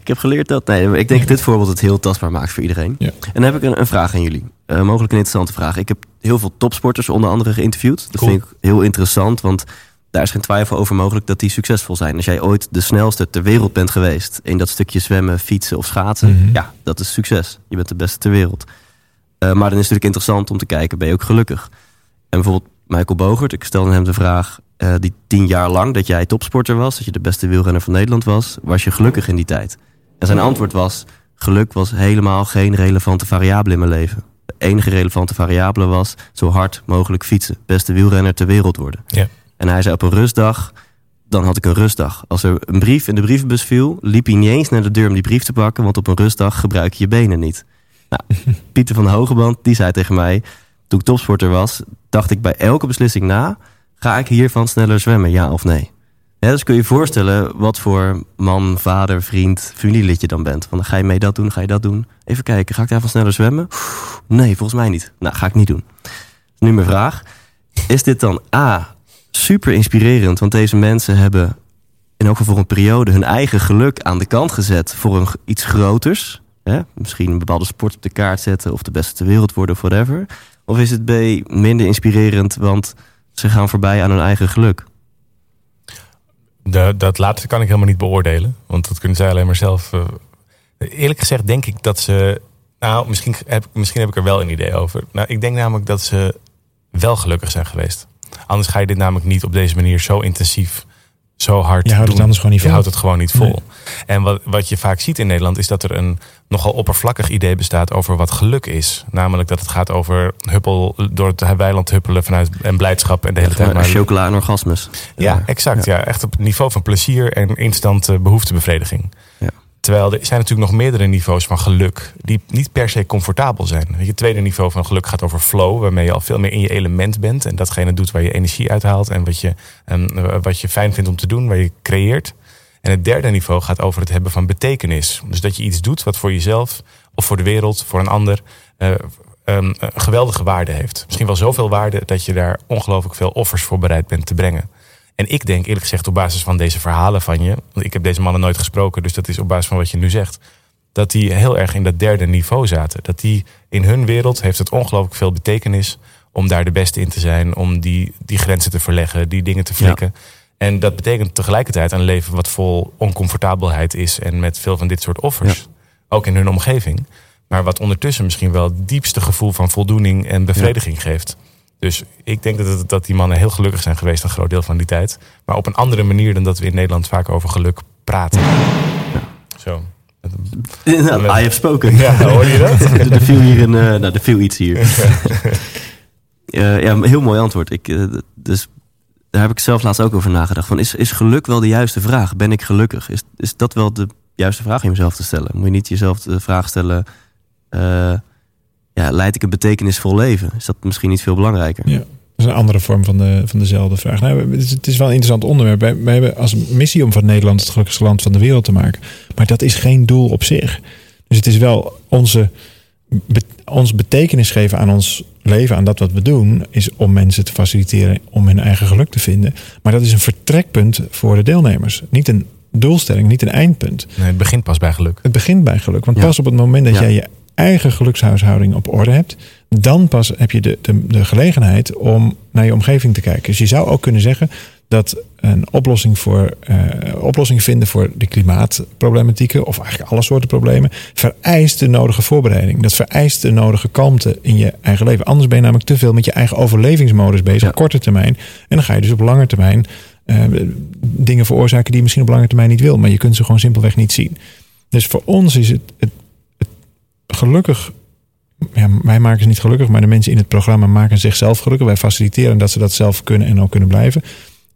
Ik heb geleerd dat. Nee, ik denk dat dit voorbeeld het heel tastbaar maakt voor iedereen.
Ja.
En dan heb ik een, een vraag aan jullie. Eh, mogelijk een interessante vraag. Ik heb heel veel topsporters onder andere geïnterviewd. Dat
Cool.
vind ik heel interessant, want daar is geen twijfel over mogelijk dat die succesvol zijn. Als jij ooit de snelste ter wereld bent geweest in dat stukje zwemmen, fietsen of schaatsen,
Mhm.
ja, dat is succes. Je bent de beste ter wereld. Eh, maar dan is het natuurlijk interessant om te kijken, ben je ook gelukkig? En bijvoorbeeld Michael Bogert, ik stelde hem de vraag, eh, die tien jaar lang dat jij topsporter was, dat je de beste wielrenner van Nederland was, was je gelukkig in die tijd? En zijn antwoord was: geluk was helemaal geen relevante variabele in mijn leven. De enige relevante variabele was zo hard mogelijk fietsen. Beste wielrenner ter wereld worden.
Ja.
En hij zei op een rustdag, dan had ik een rustdag. Als er een brief in de brievenbus viel, liep hij niet eens naar de deur om die brief te pakken, want op een rustdag gebruik je je benen niet. Nou, Pieter van de Hogeband, die zei tegen mij, toen ik topsporter was, dacht ik bij elke beslissing na, ga ik hiervan sneller zwemmen, ja of nee? Ja, dus kun je je voorstellen wat voor man, vader, vriend, familielid je dan bent. Van, ga je mee dat doen, ga je dat doen? Even kijken, ga ik daarvan sneller zwemmen? Nee, volgens mij niet. Nou, ga ik niet doen. Nu mijn vraag. Is dit dan A, super inspirerend? Want deze mensen hebben in elk voor een periode hun eigen geluk aan de kant gezet voor iets groters. Hè? Misschien een bepaalde sport op de kaart zetten of de beste ter wereld worden whatever. Of is het B, minder inspirerend, want ze gaan voorbij aan hun eigen geluk?
Dat laatste kan ik helemaal niet beoordelen. Want dat kunnen zij alleen maar zelf. eh, eerlijk gezegd denk ik dat ze. Nou, misschien heb, misschien heb ik er wel een idee over. Nou, ik denk namelijk dat ze wel gelukkig zijn geweest. Anders ga je dit namelijk niet op deze manier zo intensief, zo hard
Je houdt het
doen.
anders gewoon niet
Je
vol.
houdt het gewoon niet vol.
Nee.
En wat, wat je vaak ziet in Nederland is dat er een nogal oppervlakkig idee bestaat over wat geluk is. Namelijk dat het gaat over huppel, door het weiland huppelen vanuit en blijdschap en de hele tijd
Maar
maar
chocola en orgasmes.
ja, exact. Ja. Echt op het niveau van plezier en instant eh, behoeftebevrediging. Terwijl er zijn natuurlijk nog meerdere niveaus van geluk die niet per se comfortabel zijn. Het tweede niveau van geluk gaat over flow, waarmee je al veel meer in je element bent. En datgene doet waar je energie uithaalt en wat je, en wat je fijn vindt om te doen, waar je creëert. En het derde niveau gaat over het hebben van betekenis. Dus dat je iets doet wat voor jezelf of voor de wereld, voor een ander, eh, een een geweldige waarde heeft. Misschien wel zoveel waarde dat je daar ongelooflijk veel offers voor bereid bent te brengen. En ik denk eerlijk gezegd op basis van deze verhalen van je, want ik heb deze mannen nooit gesproken, dus dat is op basis van wat je nu zegt, dat die heel erg in dat derde niveau zaten. Dat die in hun wereld heeft het ongelooflijk veel betekenis om daar de beste in te zijn, om die, die grenzen te verleggen, die dingen te flikken. En dat betekent tegelijkertijd een leven wat vol oncomfortabelheid is en met veel van dit soort offers. Ook in hun omgeving. Maar wat ondertussen misschien wel het diepste gevoel van voldoening en bevrediging geeft. Dus ik denk dat, dat die mannen heel gelukkig zijn geweest een groot deel van die tijd. Maar op een andere manier dan dat we in Nederland vaak over geluk praten. Zo.
Nou, hij heeft spoken.
Ja, hoorde je dat?
er, er viel hier een, eh, nou, er viel iets hier. Eh, ja, een heel mooi antwoord. Ik, eh, dus daar heb ik zelf laatst ook over nagedacht. Van, is, is geluk wel de juiste vraag? Ben ik gelukkig? Is, is dat wel de juiste vraag om jezelf te stellen? Moet je niet jezelf de vraag stellen... ja, leid ik een betekenisvol leven? Is dat misschien niet veel belangrijker?
Ja. Dat is een andere vorm van, de, van dezelfde vraag. Nou, het, is, het is wel een interessant onderwerp. Wij, wij hebben als missie om van Nederland het gelukkigste land van de wereld te maken. Maar dat is geen doel op zich. Dus het is wel onze, be- ons betekenis geven aan ons leven, aan dat wat we doen, is om mensen te faciliteren om hun eigen geluk te vinden. Maar dat is een vertrekpunt voor de deelnemers. Niet een doelstelling, niet een eindpunt.
Nee, het begint pas bij geluk.
Het begint bij geluk. Want
Ja.
pas op het moment dat
Ja.
jij je eigen gelukshuishouding op orde hebt, dan pas heb je de, de, de gelegenheid om naar je omgeving te kijken. Dus je zou ook kunnen zeggen dat een oplossing, voor, eh, oplossing vinden voor de klimaatproblematieken, of eigenlijk alle soorten problemen, vereist de nodige voorbereiding. Dat vereist de nodige kalmte in je eigen leven. Anders ben je namelijk te veel met je eigen overlevingsmodus bezig
Ja.
op korte termijn. En dan ga je dus op lange termijn eh, dingen veroorzaken die je misschien op lange termijn niet wil, maar je kunt ze gewoon simpelweg niet zien. Dus voor ons is het, het gelukkig. Ja, wij maken ze niet gelukkig, maar de mensen in het programma maken zichzelf gelukkig. Wij faciliteren dat ze dat zelf kunnen en ook kunnen blijven.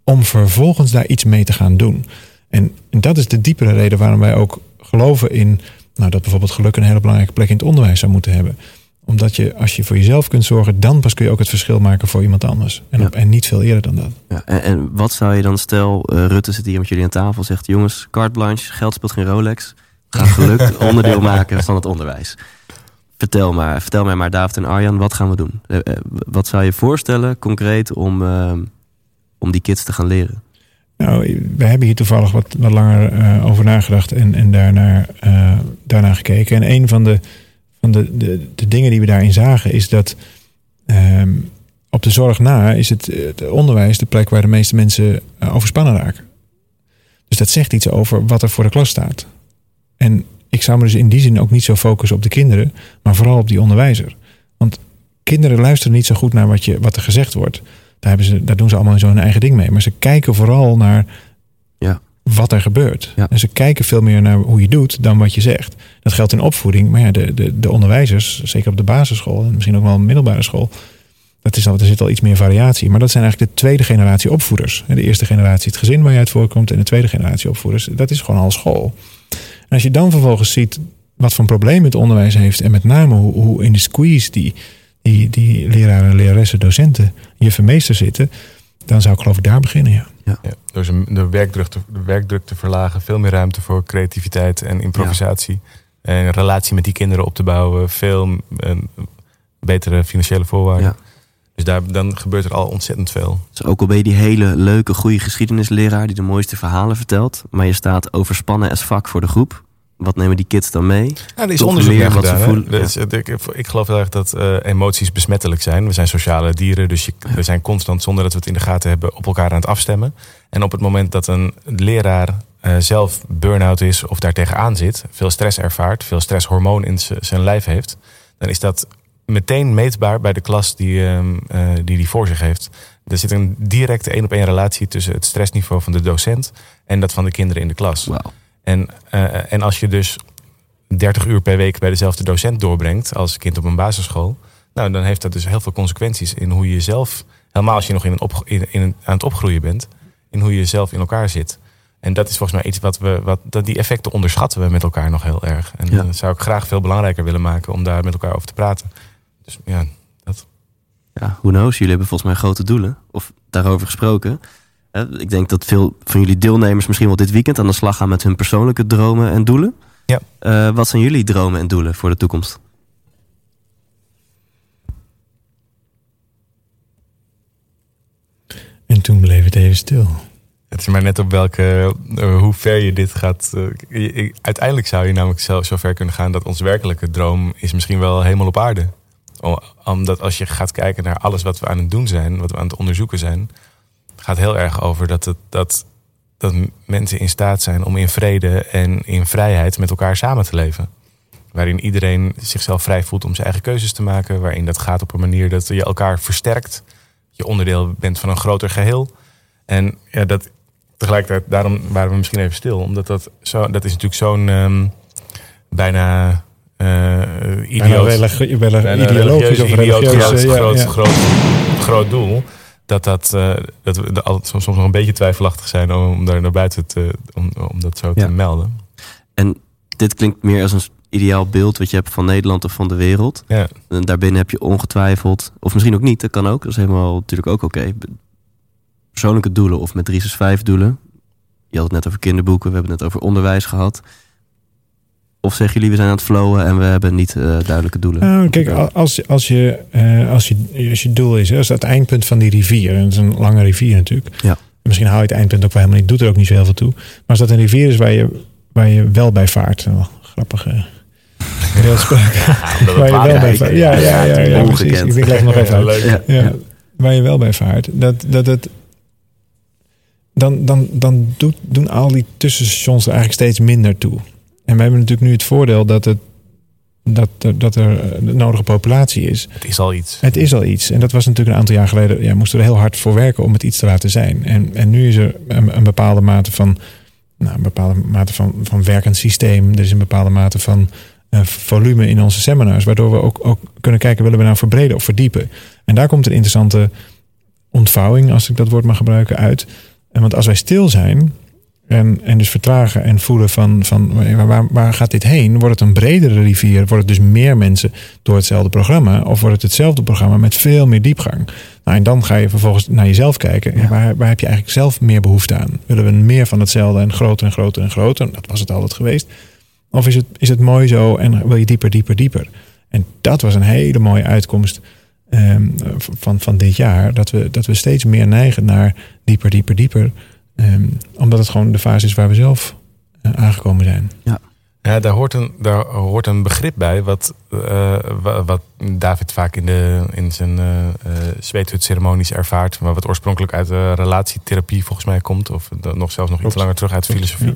Om vervolgens daar iets mee te gaan doen. En, en dat is de diepere reden waarom wij ook geloven in. Nou, dat bijvoorbeeld geluk een hele belangrijke plek in het onderwijs zou moeten hebben. Omdat je, als je voor jezelf kunt zorgen, dan pas kun je ook het verschil maken voor iemand anders. En,
Ja.
op, en niet veel eerder dan dat.
Ja, en, en wat zou je dan, stel eh, Rutte zit hier met jullie aan tafel, zegt jongens, carte blanche, geld speelt geen Rolex. We gaan geluk onderdeel maken van het onderwijs. Vertel maar, vertel mij maar David en Arjan, wat gaan we doen? Eh, eh, wat zou je voorstellen concreet om, eh, om die kids te gaan leren?
Nou, we hebben hier toevallig wat, wat langer eh, over nagedacht en, en daarnaar, daarna gekeken. En een van, de, van de, de, de dingen die we daarin zagen is dat ehm, op de zorg na is het, het onderwijs de plek waar de meeste mensen overspannen raken. Dus dat zegt iets over wat er voor de klas staat. En ik zou me dus in die zin ook niet zo focussen op de kinderen, maar vooral op die onderwijzer. Want kinderen luisteren niet zo goed naar wat, je, wat er gezegd wordt. Daar, hebben ze, daar doen ze allemaal zo hun eigen ding mee. Maar ze kijken vooral naar
Ja.
wat er gebeurt.
Ja.
En ze kijken veel meer naar hoe je doet dan wat je zegt. Dat geldt in opvoeding, maar ja, de, de, de onderwijzers, zeker op de basisschool en misschien ook wel middelbare school, dat is al, er zit al iets meer variatie. Maar dat zijn eigenlijk de tweede generatie opvoeders. De eerste generatie het gezin waar je uit voorkomt en de tweede generatie opvoeders, dat is gewoon al school. En als je dan vervolgens ziet wat voor problemen het onderwijs heeft en met name hoe, hoe in de squeeze die, die, die leraren, leraressen, docenten, juffen, meester zitten, dan zou ik geloof ik daar beginnen, ja.
Ja, door zijn- de, werkdruk te, de werkdruk te verlagen, veel meer ruimte voor creativiteit en improvisatie. En een relatie met die kinderen op te bouwen, veel eh, betere financiële voorwaarden. Dus daar, dan gebeurt er al ontzettend veel.
Dus ook al ben je die hele leuke, goede geschiedenisleraar die de mooiste verhalen vertelt, maar je staat overspannen als vak voor de groep. Wat nemen die kids dan mee?
Ja, er is
Toch
onderzoek
wat voelen,
Dus, ik, ik geloof heel erg dat eh, emoties besmettelijk zijn. We zijn sociale dieren, dus je, we zijn constant, zonder dat we het in de gaten hebben, op elkaar aan het afstemmen. En op het moment dat een leraar eh, zelf burn-out is of daar tegenaan zit, veel stress ervaart, veel stresshormoon in zijn lijf heeft, dan is dat meteen meetbaar bij de klas die eh, die, die voor zich heeft. Er zit een directe één op één relatie tussen het stressniveau van de docent en dat van de kinderen in de klas. En, eh, en als je dus 30 uur per week bij dezelfde docent doorbrengt als kind op een basisschool, nou, dan heeft dat dus heel veel consequenties in hoe je zelf, helemaal als je nog in een op, in, in een, aan het opgroeien bent, in hoe je zelf in elkaar zit. En dat is volgens mij iets wat we, wat, dat die effecten onderschatten we met elkaar nog heel erg. En
Ja.
dat zou ik graag veel belangrijker willen maken om daar met elkaar over te praten. Dus ja,
Ja, who knows? Jullie hebben volgens mij grote doelen. Of daarover gesproken. Ik denk dat veel van jullie deelnemers misschien wel dit weekend aan de slag gaan met hun persoonlijke dromen en doelen.
Ja.
Eh, wat zijn jullie dromen en doelen voor de toekomst?
En toen bleef het even stil.
Het is maar net op welke, eh, hoe ver je dit gaat. eh, je- je- uiteindelijk zou je namelijk zo, zo ver kunnen gaan dat ons werkelijke droom is misschien wel helemaal op aarde. Om- Omdat als je gaat kijken naar alles wat we aan het doen zijn, wat we aan het onderzoeken zijn, gaat heel erg over dat, het, dat, dat mensen in staat zijn om in vrede en in vrijheid met elkaar samen te leven. Waarin iedereen zichzelf vrij voelt om zijn eigen keuzes te maken. Waarin dat gaat op een manier dat je elkaar versterkt. Je onderdeel bent van een groter geheel. En ja, dat tegelijkertijd, daarom waren we misschien even stil. Omdat dat, zo, dat is natuurlijk zo'n ehm, eh
Bijna
idioot,
religi- wel
bijna
ideologisch of
idioot
religieus.
groot,
eh, ja,
groot,
ja.
Groot, groot doel. Dat, dat, eh, dat we altijd soms, soms nog een beetje twijfelachtig zijn om, om daar naar buiten te, om, om dat zo
Ja.
te melden.
En dit klinkt meer als een ideaal beeld wat je hebt van Nederland of van de wereld.
Ja.
En daarbinnen heb je ongetwijfeld, of misschien ook niet, dat kan ook. Dat is helemaal natuurlijk ook oké. Persoonlijke doelen of met 365 doelen. Je had het net over kinderboeken, we hebben het net over onderwijs gehad. Of zeggen jullie, we zijn aan het flowen en we hebben niet eh, duidelijke doelen?
Nou, kijk, als, als, je, eh, als, je, als je doel is, hè, als het eindpunt van die rivier, en het is een lange rivier natuurlijk.
Ja.
Misschien haal je het eindpunt ook wel helemaal niet, doet er ook niet zo heel veel toe. Maar als dat een rivier is waar je, waar je wel bij vaart, wel grappige beeldspraak. waar je wel bij vaart. Ja, ja, ja, ja, precies. Ik denk, leg nog even uit.
leuk.
Ja.
Ja, waar je wel bij vaart. Dat, dat het, dan dan, dan doet, doen al die tussenstations er eigenlijk steeds minder toe. En we hebben natuurlijk nu het voordeel dat, het, dat, er, dat er de nodige populatie is.
Het is al iets.
Het is al iets. En dat was natuurlijk een aantal jaar geleden. Ja, moesten we er heel hard voor werken om het iets te laten zijn. En, en nu is er een, een bepaalde mate van. Nou, een bepaalde mate van, van werkend systeem. Er is een bepaalde mate van eh, volume in onze seminars. Waardoor we ook, ook kunnen kijken, willen we nou verbreden of verdiepen. En daar komt een interessante ontvouwing, als ik dat woord mag gebruiken, uit. En want als wij stil zijn. En, en dus vertragen en voelen van, van waar, waar gaat dit heen? Wordt het een bredere rivier? Wordt het dus meer mensen door hetzelfde programma? Of wordt het hetzelfde programma met veel meer diepgang? Nou, en dan ga je vervolgens naar jezelf kijken. Ja, waar, waar heb je eigenlijk zelf meer behoefte aan? Willen we meer van hetzelfde en groter en groter en groter? Dat was het altijd geweest. Of is het, is het mooi zo en wil je dieper, dieper, dieper? En dat was een hele mooie uitkomst ehm, van, van dit jaar. Dat we, dat we steeds meer neigen naar dieper, dieper, dieper. Ehm, omdat het gewoon de fase is waar we zelf eh, aangekomen zijn.
Ja, daar hoort een, daar hoort een begrip bij wat, eh, wa- wat David vaak in, de, in zijn eh eh, zweethutceremonies ervaart. Maar wat oorspronkelijk uit de relatietherapie volgens mij komt. Of nog zelfs nog iets langer terug uit filosofie.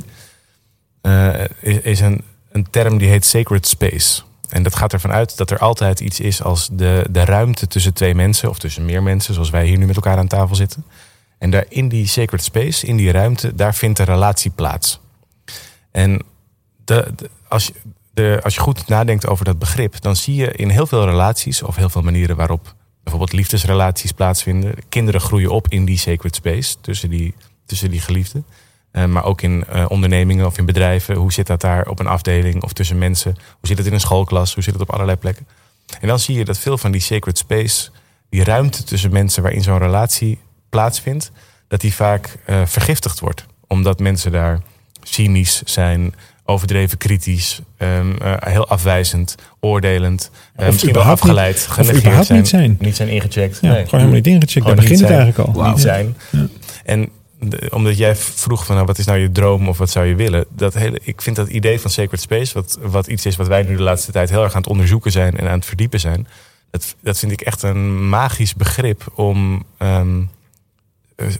Eh, is, is een, een term die heet sacred space. En dat gaat ervan uit dat er altijd iets is als de, de ruimte tussen twee mensen. Of tussen meer mensen, zoals wij hier nu met elkaar aan tafel zitten. En daar in die sacred space, in die ruimte, daar vindt de relatie plaats. En de, als, je, de, als je goed nadenkt over dat begrip, dan zie je in heel veel relaties of heel veel manieren waarop bijvoorbeeld liefdesrelaties plaatsvinden. Kinderen groeien op in die sacred space tussen die, tussen die geliefden. Eh, maar ook in eh, ondernemingen of in bedrijven. Hoe zit dat daar op een afdeling of tussen mensen? Hoe zit het in een schoolklas? Hoe zit het op allerlei plekken? En dan zie je dat veel van die sacred space, die ruimte tussen mensen waarin zo'n relatie plaatsvindt, dat die vaak eh, vergiftigd wordt. Omdat mensen daar cynisch zijn, overdreven kritisch, ehm, eh, heel afwijzend, oordelend, eh,
Of
misschien wel afgeleid,
Of
genegeerd
überhaupt niet zijn.
Niet zijn ingecheckt.
Ja,
nee.
Gewoon helemaal niet ingecheckt. Daar begint het eigenlijk al.
Niet zijn.
Ja.
En de- omdat jij vroeg van nou, wat is nou je droom of wat zou je willen? Dat hele, ik vind dat idee van sacred space, wat, wat iets is wat wij nu de laatste tijd heel erg aan het onderzoeken zijn en aan het verdiepen zijn. Dat, dat vind ik echt een magisch begrip om, ehm, eh,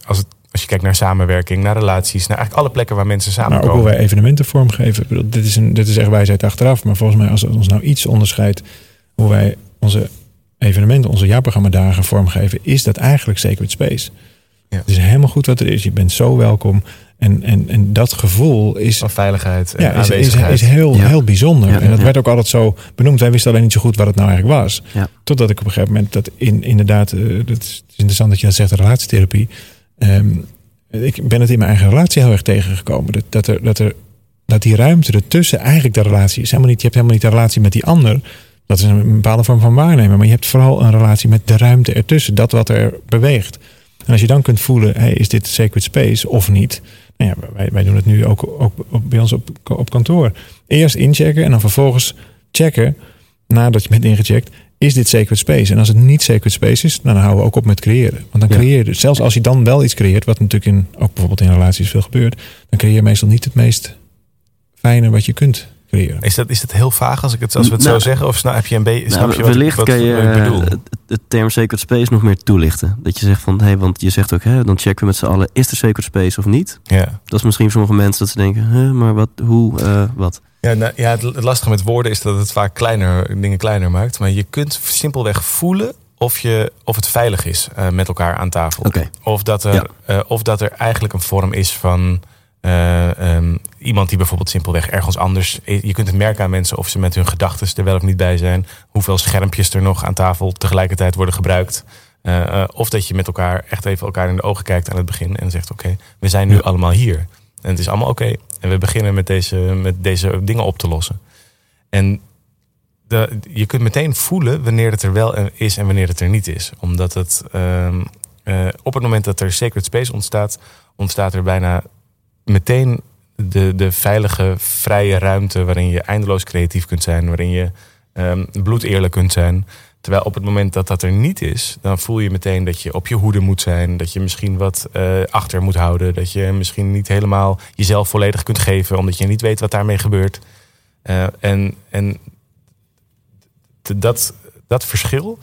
als, het, als je kijkt naar samenwerking, naar relaties, naar eigenlijk alle plekken waar mensen
Maar ook
samenkomen.
hoe wij evenementen vormgeven. Ik bedoel, dit, is een, dit is echt wijsheid achteraf. Maar volgens mij, als het ons nou iets onderscheidt hoe wij onze evenementen, onze jaarprogramma-dagen vormgeven, is dat eigenlijk Sacred Space.
Ja.
Het is helemaal goed wat er is. Je bent zo welkom. En, en, en dat gevoel is,
van veiligheid en
ja, is, is,
aanwezigheid.
is heel,
Ja.
heel bijzonder.
Ja,
en dat
ja.
werd ook altijd zo benoemd. Wij wisten alleen niet zo goed wat het nou eigenlijk was.
Ja.
Totdat ik op een gegeven moment dat in, inderdaad, eh, dat is interessant dat je dat zegt, relatietherapie. Ehm, ik ben het in mijn eigen relatie heel erg tegengekomen. Dat, dat, er, dat, er, dat die ruimte ertussen eigenlijk de relatie is. Helemaal niet, je hebt helemaal niet de relatie met die ander. Dat is een bepaalde vorm van waarnemen. Maar je hebt vooral een relatie met de ruimte ertussen. Dat wat er beweegt. En als je dan kunt voelen, hey, is dit sacred space of niet? Nou ja, wij, wij doen het nu ook, ook, ook bij ons op, op kantoor. Eerst inchecken en dan vervolgens checken, nadat je bent ingecheckt, is dit sacred space? En als het niet sacred space is, nou, dan houden we ook op met creëren. Want dan
Ja.
creëer je, dus- zelfs als je dan wel iets creëert, wat natuurlijk in, ook bijvoorbeeld in relaties veel gebeurt, dan creëer je meestal niet het meest fijne wat je kunt creëren.
Is dat, is dat heel vaag als, ik het, als we het
Nou,
zo zeggen? Of snap, heb je een beetje. snap
Nou,
je wat, ik-
wellicht
wat,
kan je
wat ik bedoel?
eh, het, het term sacred space nog meer toelichten. Dat je zegt van, hé, want je zegt ook, hè, dan checken we met z'n allen, is er sacred space of niet?
ja.
Dat is misschien voor sommige mensen dat ze denken, hè, maar wat, hoe, eh, wat?
Ja, nou, ja het, lastige met woorden is dat het vaak kleiner, dingen kleiner maakt. Maar je kunt simpelweg voelen of, je, of het veilig is eh, met elkaar aan tafel. Of, dat er,
Ja.
eh, of dat er eigenlijk een vorm is van eh, ehm, iemand die bijvoorbeeld simpelweg ergens anders. Je kunt het merken aan mensen of ze met hun gedachten er wel of niet bij zijn. Hoeveel schermpjes er nog aan tafel tegelijkertijd worden gebruikt. Eh, eh, of dat je met elkaar echt even elkaar in de ogen kijkt aan het begin en zegt: Oké, we zijn nu
Ja.
allemaal hier. En het is allemaal oké. En we beginnen met deze, met deze dingen op te lossen. En de, je kunt meteen voelen wanneer het er wel is en wanneer het er niet is. Omdat het ehm, eh, op het moment dat er sacred space ontstaat, ontstaat er bijna meteen de, de veilige, vrije ruimte waarin je eindeloos creatief kunt zijn, waarin je ehm bloedeerlijk kunt zijn. Terwijl op het moment dat dat er niet is, dan voel je meteen dat je op je hoede moet zijn. Dat je misschien wat eh, achter moet houden. Dat je misschien niet helemaal jezelf volledig kunt geven, omdat je niet weet wat daarmee gebeurt. Eh, en en dat, dat verschil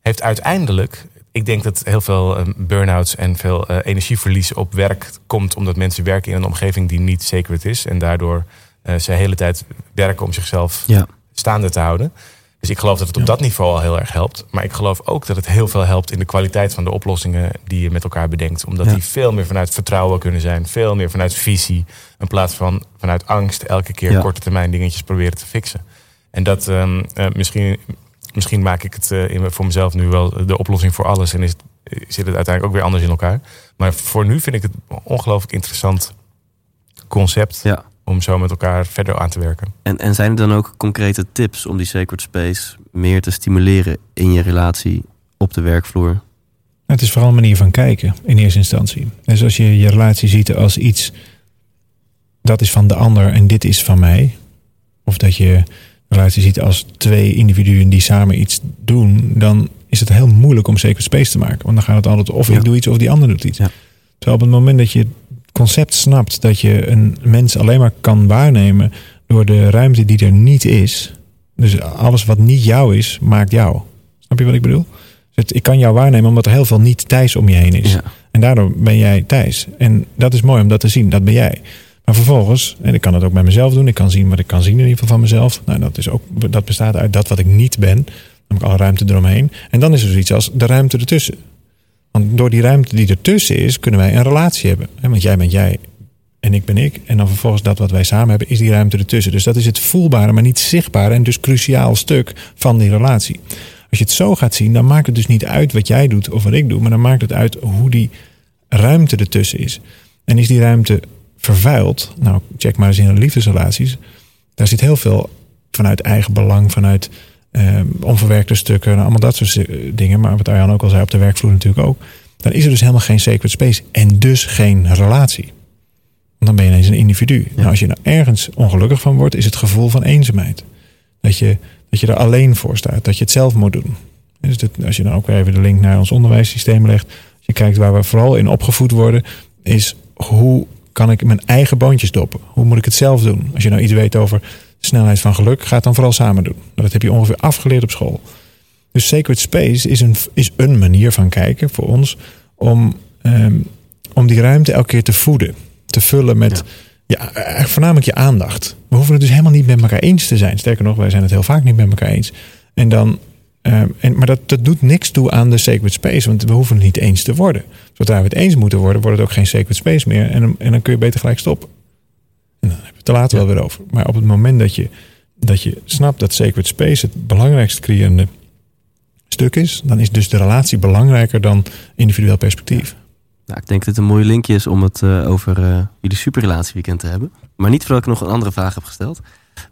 heeft uiteindelijk. Ik denk dat heel veel eh, burn-outs en veel eh, energieverlies op werk komt omdat mensen werken in een omgeving die niet sacred is. En daardoor eh, ze de hele tijd werken om zichzelf
Ja.
staande te houden. Dus ik geloof dat het op
Ja.
dat niveau al heel erg helpt. Maar ik geloof ook dat het heel veel helpt in de kwaliteit van de oplossingen die je met elkaar bedenkt. Omdat
Ja.
die veel meer vanuit vertrouwen kunnen zijn. Veel meer vanuit visie. In plaats van vanuit angst elke keer korte termijn dingetjes proberen te fixen. En dat ehm, eh, misschien, misschien maak ik het eh, in, voor mezelf nu wel de oplossing voor alles. En is, het- zit het uiteindelijk ook weer anders in elkaar. Maar voor nu vind ik het een ongelooflijk interessant concept.
Ja.
Om zo met elkaar verder aan te werken.
En, en zijn er dan ook concrete tips om die sacred space meer te stimuleren in je relatie op de werkvloer?
Het is vooral een manier van kijken in eerste instantie. Dus als je je relatie ziet als iets dat is van de ander en dit is van mij. Of dat je relatie ziet als twee individuen die samen iets doen, dan is het heel moeilijk om sacred space te maken. Want dan gaat het altijd of
Ja.
ik doe iets of die ander doet iets.
Ja.
Terwijl op het moment dat je het concept snapt dat je een mens alleen maar kan waarnemen door de ruimte die er niet is. Dus alles wat niet jou is, maakt jou. Snap je wat ik bedoel? Dus het- ik kan jou waarnemen omdat er heel veel niet Thijs om je heen is.
Ja.
En daardoor ben jij Thijs. En dat is mooi om dat te zien. Dat ben jij. Maar vervolgens, en ik kan het ook bij mezelf doen. Ik kan zien wat ik kan zien in ieder geval van mezelf. Nou, dat, is ook, dat bestaat uit dat wat ik niet ben. Ik alle ruimte eromheen. En dan is er zoiets als de ruimte ertussen. Want door die ruimte die ertussen is, kunnen wij een relatie hebben. Want jij bent jij en ik ben ik. En dan vervolgens dat wat wij samen hebben, is die ruimte ertussen. Dus dat is het voelbare, maar niet zichtbare en dus cruciaal stuk van die relatie. Als je het zo gaat zien, dan maakt het dus niet uit wat jij doet of wat ik doe, maar dan maakt het uit hoe die ruimte ertussen is. En is die ruimte vervuild? Nou, check maar eens in de liefdesrelaties. Daar zit heel veel vanuit eigen belang, vanuit eh, onverwerkte stukken, nou, allemaal dat soort dingen. Maar wat Arjan ook al zei, op de werkvloer natuurlijk ook. Dan is er dus helemaal geen sacred space en dus geen relatie. Want dan ben je ineens een individu. Nou, als je nou ergens ongelukkig van wordt, is het gevoel van eenzaamheid. Dat je, dat je er alleen voor staat, dat je het zelf moet doen. Dus dat, als je dan ook even de link naar ons onderwijssysteem legt. Als je kijkt waar we vooral in opgevoed worden, is hoe kan ik mijn eigen boontjes doppen? Hoe moet ik het zelf doen? Als je nou iets weet over de snelheid van geluk, ga het dan vooral samen doen. Dat heb je ongeveer afgeleerd op school. Dus Sacred Space is een, is een manier van kijken voor ons om, ehm, om die ruimte elke keer te voeden. Te vullen met ja. eigenlijk voornamelijk je aandacht. We hoeven het dus helemaal niet met elkaar eens te zijn. Sterker nog, wij zijn het heel vaak niet met elkaar eens. En dan, ehm, en, maar dat, dat doet niks toe aan de Sacred Space, want we hoeven het niet eens te worden. Zodra we het eens moeten worden, wordt het ook geen Sacred Space meer. En, dan- en dan kun je beter gelijk stoppen. En dan heb je het er later wel weer over. Maar op het moment dat je, dat je snapt dat Sacred Space het belangrijkste creërende stuk is, dan is dus de relatie belangrijker dan individueel perspectief.
Nou, ik denk dat het een mooi linkje is om het eh, over eh, jullie superrelatieweekend te hebben. Maar niet voordat ik nog een andere vraag heb gesteld.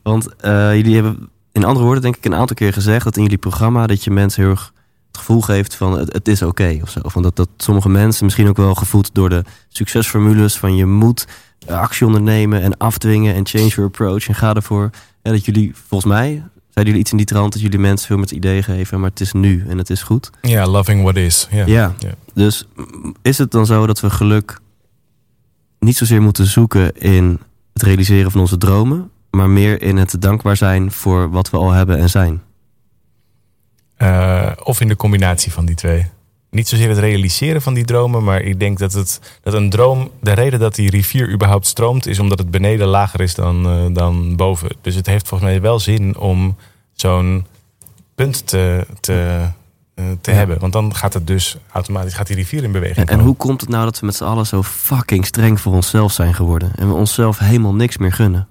Want eh, jullie hebben in andere woorden denk ik een aantal keer gezegd... dat in jullie programma dat je mensen heel erg het gevoel geeft van het, het is oké of zo. Van dat, dat sommige mensen misschien ook wel gevoed door de succesformules... van je moet eh, actie ondernemen en afdwingen en change your approach en ga ervoor. En dat jullie, volgens mij, zeiden jullie iets in die trant... dat jullie mensen veel met ideeën geven, maar het is nu en het is goed.
Ja, loving what is. Ja.
Ja.
Ja.
Dus is het dan zo dat we geluk niet zozeer moeten zoeken in het realiseren van onze dromen, maar meer in het dankbaar zijn voor wat we al hebben en zijn?
Eh, of in de combinatie van die twee. Niet zozeer het realiseren van die dromen, maar ik denk dat, het, dat een droom, de reden dat die rivier überhaupt stroomt, is omdat het beneden lager is dan, eh, dan boven. Dus het heeft volgens mij wel zin om zo'n punt te, te, eh, te
Ja.
hebben. Want dan gaat het dus automatisch gaat die rivier in beweging.
En, en hoe komt het nou dat we met z'n allen zo fucking streng voor onszelf zijn geworden en we onszelf helemaal niks meer gunnen?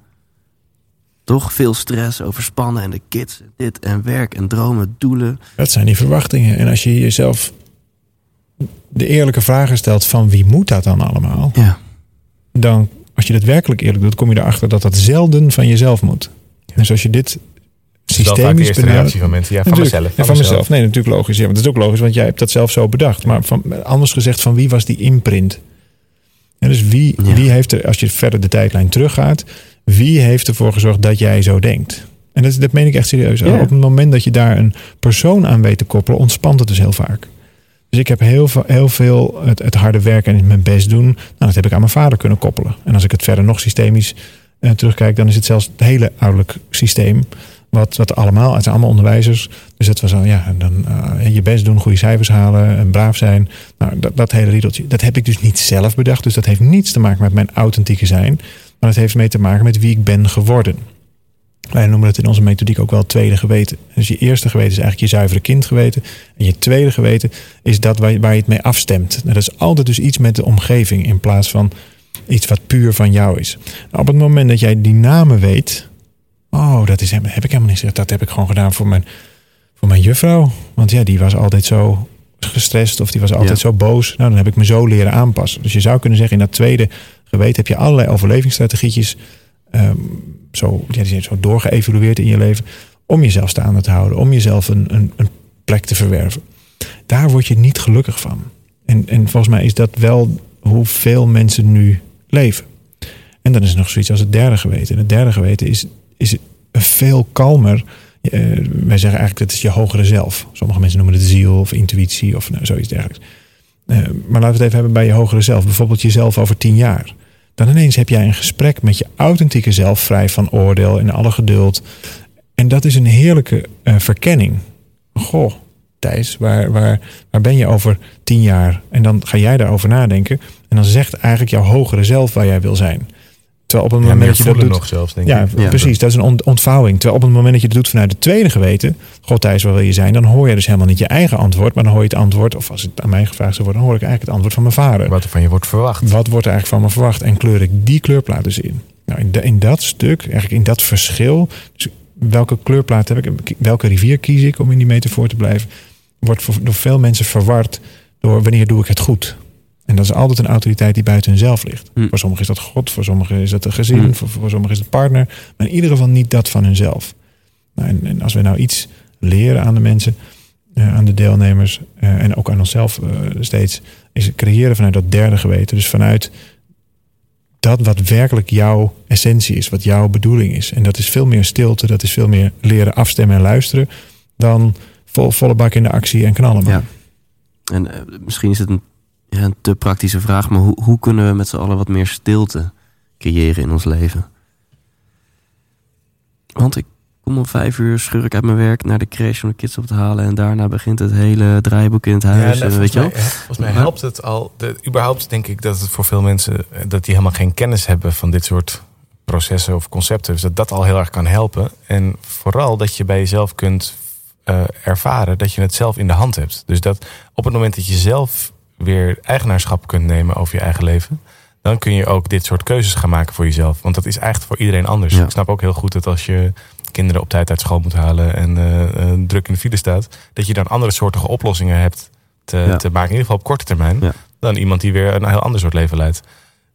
Toch veel stress, overspannen en de kids, dit en werk en dromen, doelen.
Dat zijn die verwachtingen. En als je jezelf de eerlijke vragen stelt van wie moet dat dan allemaal?
Ja.
Dan, als je dat werkelijk eerlijk doet, kom je erachter dat dat zelden van jezelf moet. Dus als je dit
Dat de
systemisch
eerste
benadert...
reactie van mensen. Ja, van
Natuurlijk.
mezelf.
Ja, van mezelf. Nee, natuurlijk logisch. Ja, want dat is ook logisch, want jij hebt dat zelf zo bedacht. Maar van, anders gezegd, van wie was die imprint? En dus wie,
Ja.
wie heeft er, als je verder de tijdlijn teruggaat, wie heeft ervoor gezorgd dat jij zo denkt? En dat, dat meen ik echt serieus.
Ja.
Op het moment dat je daar een persoon aan weet te koppelen, ontspant het dus heel vaak. Dus ik heb heel veel, heel veel het, het harde werken en mijn best doen. Nou, dat heb ik aan mijn vader kunnen koppelen. En als ik het verder nog systemisch eh, terugkijk, dan is het zelfs het hele ouderlijk systeem. Wat, wat allemaal, het zijn allemaal onderwijzers. Dus dat was zo, ja, dan eh, je best doen, goede cijfers halen en braaf zijn. Nou, dat, dat hele riedeltje, dat heb ik dus niet zelf bedacht. Dus dat heeft niets te maken met mijn authentieke zijn. Maar het heeft mee te maken met wie ik ben geworden. Wij noemen het in onze methodiek ook wel het tweede geweten. Dus je eerste geweten is eigenlijk je zuivere kindgeweten. En je tweede geweten is dat waar je, waar je het mee afstemt. Nou, dat is altijd dus iets met de omgeving in plaats van iets wat puur van jou is. Nou, op het moment dat jij die namen weet. Oh, dat is, heb ik helemaal niet gezegd. Dat heb ik gewoon gedaan voor mijn, voor mijn juffrouw. Want ja, die was altijd zo gestrest of die was altijd
Ja.
zo boos. Nou, dan heb ik me zo leren aanpassen. Dus je zou kunnen zeggen, in dat tweede geweten heb je allerlei overlevingsstrategietjes ehm, zo, die zijn zo doorgeëvalueerd in je leven. Om jezelf staande te houden. Om jezelf een, een, een plek te verwerven. Daar word je niet gelukkig van. En, en volgens mij is dat wel hoe veel mensen nu leven. En dan is er nog zoiets als het derde geweten. En het derde geweten is, is veel kalmer. Eh, wij zeggen eigenlijk dat is je hogere zelf. Sommige mensen noemen het ziel of intuïtie of nou, zoiets dergelijks. Eh, maar laten we het even hebben bij je hogere zelf. Bijvoorbeeld jezelf over tien jaar. Dan ineens heb jij een gesprek met je authentieke zelf, vrij van oordeel en alle geduld. En dat is een heerlijke eh, verkenning. Goh, Thijs, waar, waar, waar ben je over tien jaar? En dan ga jij daarover nadenken. En dan zegt eigenlijk jouw hogere zelf waar jij wil zijn. Terwijl op het
Ja,
moment dat je dat doet,
nog zelfs, denk
ja,
ik.
Ja.
precies. Dat is een ont- ontvouwing. Terwijl op het moment dat je het doet vanuit het tweede geweten, God Thijs, waar wil je zijn? Dan hoor je dus helemaal niet je eigen antwoord, maar dan hoor je het antwoord, of als het aan mij gevraagd zou worden, dan hoor ik eigenlijk het antwoord van mijn vader.
Wat er van je wordt verwacht.
Wat wordt er eigenlijk van me verwacht? En kleur ik die kleurplaat dus in? Nou, in, de- in dat stuk, eigenlijk in dat verschil, dus welke kleurplaat heb ik, welke rivier kies ik om in die metafoor te blijven, wordt voor, door veel mensen verward door wanneer doe ik het goed. En dat is altijd een autoriteit die buiten hunzelf ligt.
Hm.
Voor sommigen is dat God, voor sommigen is dat een gezin,
Hm.
voor, voor sommigen is het partner. Maar in ieder geval niet dat van hunzelf. Nou, en, en als we nou iets leren aan de mensen, eh, aan de deelnemers eh, en ook aan onszelf eh, steeds, is het creëren vanuit dat derde geweten. Dus vanuit dat wat werkelijk jouw essentie is, wat jouw bedoeling is. En dat is veel meer stilte, dat is veel meer leren afstemmen en luisteren dan vol, volle bak in de actie en knallen. maar.
Ja. En misschien is het een, ja, een te praktische vraag, maar hoe, hoe kunnen we met z'n allen wat meer stilte creëren in ons leven? Want ik kom om vijf uur, schur ik uit mijn werk naar de crash om de kids op te halen. En daarna begint het hele draaiboek in het huis.
nou,
en weet je wel?
ja, volgens mij helpt het al. De, überhaupt denk ik dat het voor veel mensen eh, dat die helemaal geen kennis hebben van dit soort processen of concepten. Dus dat dat al heel erg kan helpen. En vooral dat je bij jezelf kunt eh, ervaren dat je het zelf in de hand hebt. Dus dat op het moment dat je zelf weer eigenaarschap kunt nemen over je eigen leven. Dan kun je ook dit soort keuzes gaan maken voor jezelf. Want dat is eigenlijk voor iedereen anders.
Ja.
Ik snap ook heel goed dat als je kinderen op tijd uit school moet halen en eh, eh, druk in de file staat, dat je dan andere soortige oplossingen hebt te,
Ja.
te maken, in ieder geval op korte termijn,
Ja.
dan iemand die weer een heel ander soort leven leidt.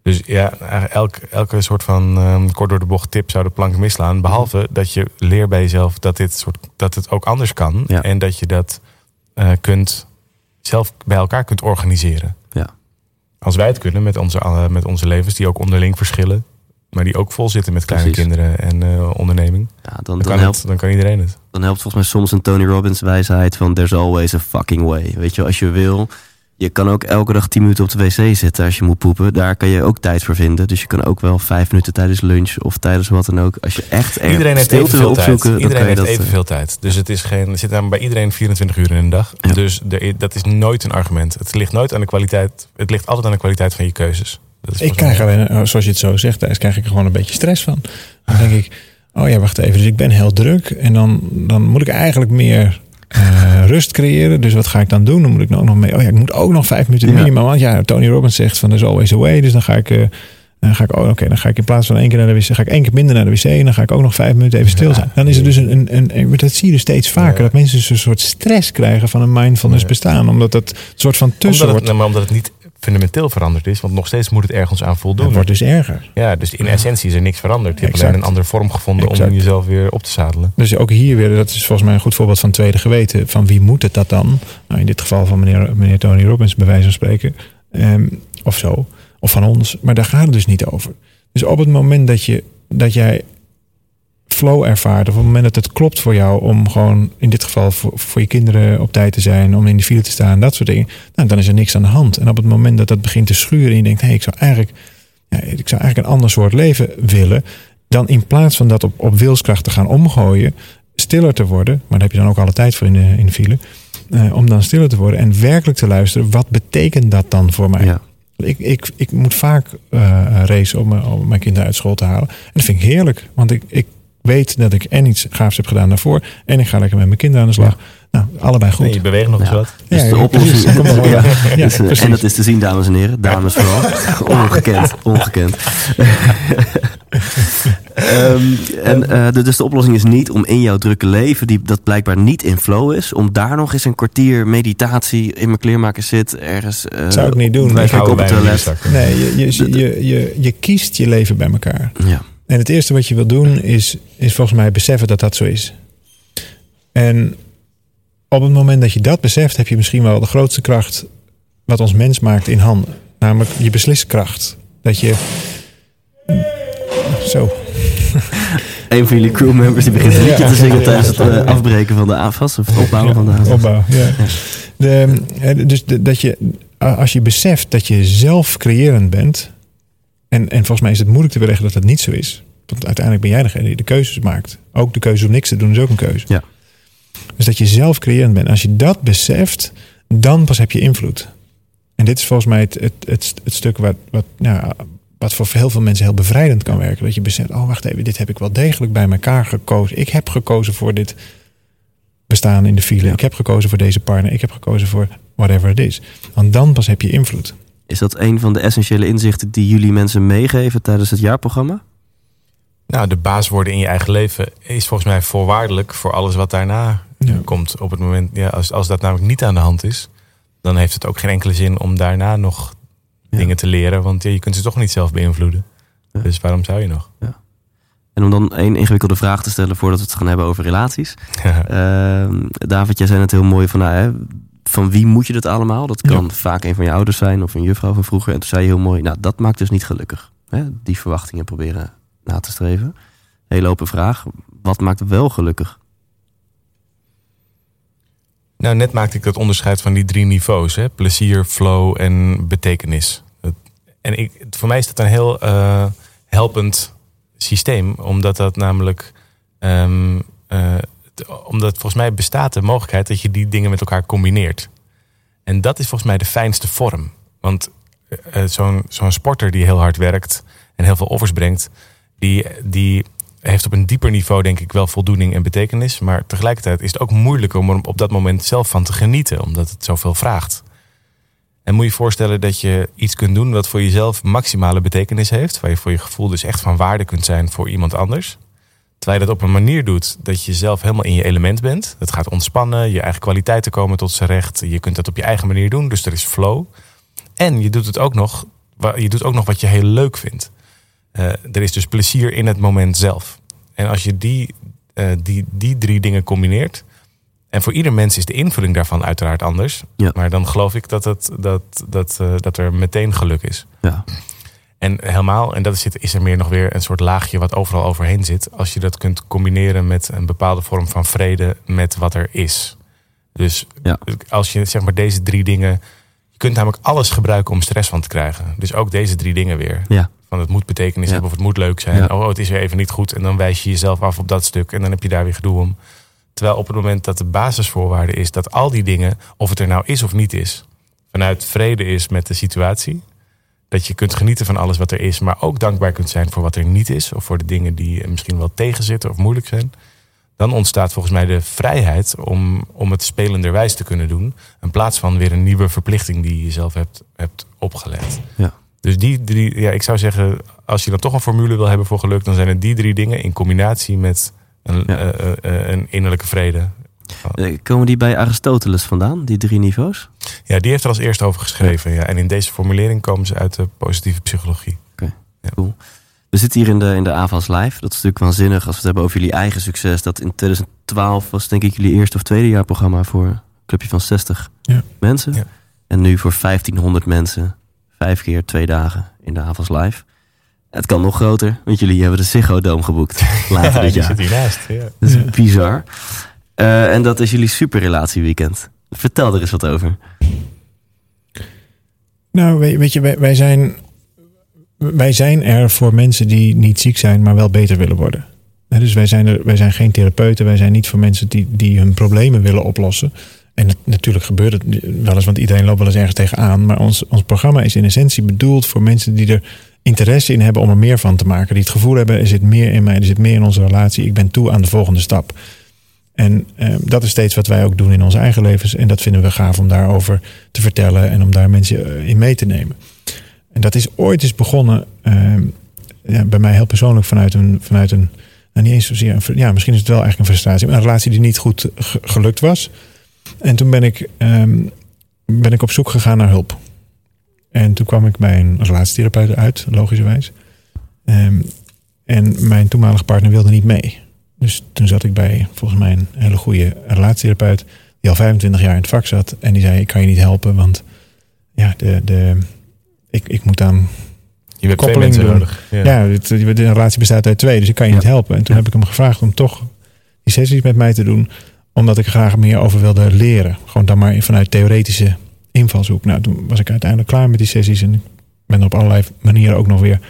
Dus ja, elk, elke soort van ehm, kort door de bocht tip zou de plank misslaan. Behalve dat je leert bij jezelf dat, dit soort, dat het ook anders kan. En dat je dat eh, kunt, zelf bij elkaar kunt organiseren.
Ja.
Als wij het kunnen met onze, eh, met onze levens, die ook onderling verschillen. Maar die ook vol zitten met kleine
Precies.
kinderen en eh, onderneming.
Ja, dan,
Dan,
dan,
kan
helpt,
het, dan kan iedereen het.
dan helpt volgens mij soms een Tony Robbins wijsheid van there's always a fucking way. Weet je, als je wil, je kan ook elke dag 10 minuten op de wc zitten als je moet poepen. Daar kan je ook tijd voor vinden. Dus je kan ook wel vijf minuten tijdens lunch of tijdens wat dan ook. Als je echt er
Iedereen heeft
stilte wil
tijd.
opzoeken, dan
Iedereen heeft
dat... eh,
evenveel tijd. Dus het is geen, er zit dan bij iedereen 24 uur in een dag.
Ja.
Dus er, dat is nooit een argument. Het ligt nooit aan de kwaliteit. Het ligt altijd aan de kwaliteit van je keuzes. Dat is
Ik krijg
mij-
alleen, oh, zoals je het zo zegt, Thijs, krijg ik er gewoon een beetje stress van. Dan denk ik, oh ja, wacht even. Dus ik ben heel druk. En dan, dan moet ik eigenlijk meer eh, rust creëren. Dus wat ga ik dan doen? Dan moet ik nou ook nog mee. Oh ja, ik moet ook nog vijf minuten
Ja.
minimaal. Want ja, Tony Robbins zegt van there's always a way. Dus dan ga ik. eh, dan ga ik, oh, oké, dan ga ik in plaats van één keer naar de wc, ga ik één keer minder naar de wc en dan ga ik ook nog vijf minuten even stil zijn. Dan is er dus een, een, een, dat zie je dus steeds vaker,
Ja.
dat mensen dus een soort stress krijgen van een mindfulness bestaan, omdat dat soort van tussen
omdat het,
wordt.
nou, maar omdat het niet fundamenteel veranderd is. Want nog steeds moet het ergens aan voldoen.
Het wordt dus erger.
Ja, dus in essentie is er niks veranderd. Je hebt
Exact.
alleen een andere vorm gevonden
Exact.
om jezelf weer op te zadelen.
Dus ook hier weer, dat is volgens mij een goed voorbeeld van tweede geweten. Van wie moet het dat dan? Nou, in dit geval van meneer, meneer Tony Robbins, bij wijze van spreken. Ehm, of zo. Of van ons. Maar daar gaat het dus niet over. Dus op het moment dat, je, dat jij flow ervaart. Of op het moment dat het klopt voor jou om gewoon in dit geval voor, voor je kinderen op tijd te zijn. Om in de file te staan. Dat soort dingen. Nou, dan is er niks aan de hand. En op het moment dat dat begint te schuren. En je denkt, hé, hey, ik zou eigenlijk... Ja, ik zou eigenlijk een ander soort leven willen. Dan in plaats van dat op, op wilskracht te gaan omgooien stiller te worden, maar daar heb je dan ook alle tijd voor in de, in de file, eh, om dan stiller te worden en werkelijk te luisteren, wat betekent dat dan voor mij?
Ja.
Ik, ik, ik moet vaak eh racen om, mijn- om mijn kinderen uit school te halen. En dat vind ik heerlijk, want ik, ik weet dat ik en iets gaafs heb gedaan daarvoor en ik ga lekker met mijn kinderen aan de slag. Nou, allebei goed.
Nee, je beweegt nog eens
Ja.
wat.
Dus
Ja,
de oplossing...
ja. Ja,
Dus, eh, en dat is te zien, dames en heren. Dames vooral. ongekend, ongekend. Ehm, en, eh, de- dus de oplossing is niet om in jouw drukke leven, die, dat blijkbaar niet in flow is, om daar nog eens een kwartier meditatie in mijn kleermaker zit, ergens. eh,
Zou ik niet doen.
Wij op het toilet.
Nee, je, je, je, je, je kiest je leven bij elkaar.
Ja,
En het eerste wat je wil doen is, is volgens mij beseffen dat dat zo is. En op het moment dat je dat beseft, heb je misschien wel de grootste kracht wat ons mens maakt in handen. Namelijk je besliskracht. Dat je. Zo.
een van jullie crewmembers die begint een liedje te zingen tijdens het eh, afbreken van de AFAS, of het opbouwen van de AFAS.
Opbouw, ja. De, eh, dus dat je, als je beseft dat je zelf creërend bent. En, en volgens mij is het moeilijk te beleggen dat dat niet zo is. Want uiteindelijk ben jij degene die de keuzes maakt. Ook de keuze om niks te doen is ook een keuze.
Ja.
Dus dat je zelf creërend bent. Als je dat beseft, dan pas heb je invloed. En dit is volgens mij het, het, het, het stuk wat, wat, nou, wat voor heel veel mensen heel bevrijdend kan werken. Dat je beseft, oh wacht even, dit heb ik wel degelijk bij elkaar gekozen. Ik heb gekozen voor dit bestaan in de file.
Ja.
Ik heb gekozen voor deze partner. Ik heb gekozen voor whatever het is. Want dan pas heb je invloed.
Is dat een van de essentiële inzichten die jullie mensen meegeven tijdens het jaarprogramma?
Nou, de baas worden in je eigen leven is volgens mij voorwaardelijk voor alles wat daarna
Ja.
komt. Op het moment, ja, als, als dat namelijk niet aan de hand is, dan heeft het ook geen enkele zin om daarna nog
Ja.
dingen te leren. Want ja, je kunt ze toch niet zelf beïnvloeden.
Ja.
Dus waarom zou je nog?
En om dan één ingewikkelde vraag te stellen voordat we het gaan hebben over relaties. Ehm, David, jij zei het heel mooi van, nou, hè, van wie moet je dat allemaal? Dat kan vaak een van je ouders zijn of een juffrouw van vroeger. En toen zei je heel mooi, nou dat maakt dus niet gelukkig. Hè? Die verwachtingen proberen na te streven. Hele open vraag. Wat maakt wel gelukkig?
Nou, net maakte ik dat onderscheid van die drie niveaus: hè? plezier, flow en betekenis. En ik, voor mij is dat een heel eh, helpend systeem, omdat dat namelijk. ehm, eh, omdat volgens mij bestaat de mogelijkheid dat je die dingen met elkaar combineert. En dat is volgens mij de fijnste vorm. Want eh, eh, zo'n zo'n sporter die heel hard werkt en heel veel offers brengt, die, die heeft op een dieper niveau denk ik wel voldoening en betekenis. Maar tegelijkertijd is het ook moeilijk om er op dat moment zelf van te genieten, omdat het zoveel vraagt. En moet je voorstellen dat je iets kunt doen wat voor jezelf maximale betekenis heeft, waar je voor je gevoel dus echt van waarde kunt zijn voor iemand anders. Terwijl je dat op een manier doet dat je zelf helemaal in je element bent. Het gaat ontspannen, je eigen kwaliteiten komen tot z'n recht. Je kunt dat op je eigen manier doen, dus er is flow. En je doet het ook nog, je doet ook nog wat je heel leuk vindt. Eh, er is dus plezier in het moment zelf. En als je die, eh, die, die drie dingen combineert. En voor ieder mens is de invulling daarvan uiteraard anders.
Ja.
Maar dan geloof ik dat, het, dat, dat, eh, dat er meteen geluk is.
Ja,
En helemaal, en dat is, is er meer nog weer een soort laagje wat overal overheen zit. Als je dat kunt combineren met een bepaalde vorm van vrede met wat er is. Dus
Ja.
als je zeg maar deze drie dingen. Je kunt namelijk alles gebruiken om stress van te krijgen. Dus ook deze drie dingen weer.
ja,
Van het moet betekenis
Ja.
hebben of het moet leuk zijn. Oh, het is weer even niet goed. En dan wijs je jezelf af op dat stuk. En dan heb je daar weer gedoe om. Terwijl op het moment dat de basisvoorwaarde is dat al die dingen, of het er nou is of niet is, vanuit vrede is met de situatie. Dat je kunt genieten van alles wat er is, maar ook dankbaar kunt zijn voor wat er niet is. Of voor de dingen die misschien wel tegenzitten of moeilijk zijn. Dan ontstaat volgens mij de vrijheid om, om het spelenderwijs te kunnen doen. In plaats van weer een nieuwe verplichting die je jezelf hebt, hebt opgelegd.
Ja.
Dus die drie, ja, ik zou zeggen, als je dan toch een formule wil hebben voor geluk, dan zijn het die drie dingen in combinatie met een,
Ja.
eh, eh, eh, een innerlijke vrede.
Komen die bij Aristoteles vandaan, die drie niveaus?
Ja, die heeft er als eerste over geschreven. Ja. En in deze formulering komen ze uit de positieve psychologie.
Cool. We zitten hier in de, in de AVAS Live. Dat is natuurlijk waanzinnig als we het hebben over jullie eigen succes. Dat in 2012 was denk ik jullie eerste of tweede jaar programma voor een clubje van 60
Ja.
mensen.
Ja.
En nu voor 1500 mensen, vijf keer twee dagen in de AVAS Live. Het kan nog groter, want jullie hebben de Ziggo Dome geboekt later dit jaar.
zit hiernaast. Ja.
Dat is bizar. Eh, en dat is jullie superrelatieweekend. Vertel er eens wat over.
Nou, weet, je, wij, zijn, wij zijn er voor mensen die niet ziek zijn, maar wel beter willen worden. Dus wij zijn, er, wij zijn geen therapeuten, wij zijn niet voor mensen die, die hun problemen willen oplossen. En natuurlijk gebeurt het wel eens, want iedereen loopt wel eens ergens tegenaan. Maar ons, ons programma is in essentie bedoeld voor mensen die er interesse in hebben om er meer van te maken. Die het gevoel hebben, er zit meer in mij, er zit meer in onze relatie. Ik ben toe aan de volgende stap. En eh, dat is steeds wat wij ook doen in onze eigen levens. En dat vinden we gaaf om daarover te vertellen en om daar mensen eh, in mee te nemen. En dat is ooit eens begonnen, eh, ja, bij mij heel persoonlijk, vanuit een, vanuit een nou, niet eens zozeer, een, ja, misschien is het wel eigenlijk een frustratie, maar een relatie die niet goed ge- gelukt was. En toen ben ik, ehm, ben ik op zoek gegaan naar hulp. En toen kwam ik bij een relatietherapeut uit, logischerwijs. Ehm, en mijn toenmalige partner wilde niet mee. Dus toen zat ik bij volgens mij een hele goede relatietherapeut. Die al 25 jaar in het vak zat. En die zei, ik kan je niet helpen. Want ja, de, de, ik, ik moet aan...
Je hebt twee
Koppeling
mensen
doen.
nodig. Ja.
Ja, het- de, relatie bestaat uit twee. Dus ik kan je
Ja.
niet helpen. En toen heb ik hem gevraagd om toch die sessies met mij te doen. Omdat ik graag meer over wilde leren. Gewoon dan maar vanuit theoretische invalshoek. Nou, toen was ik uiteindelijk klaar met die sessies. En ik ben er op allerlei manieren ook nog weer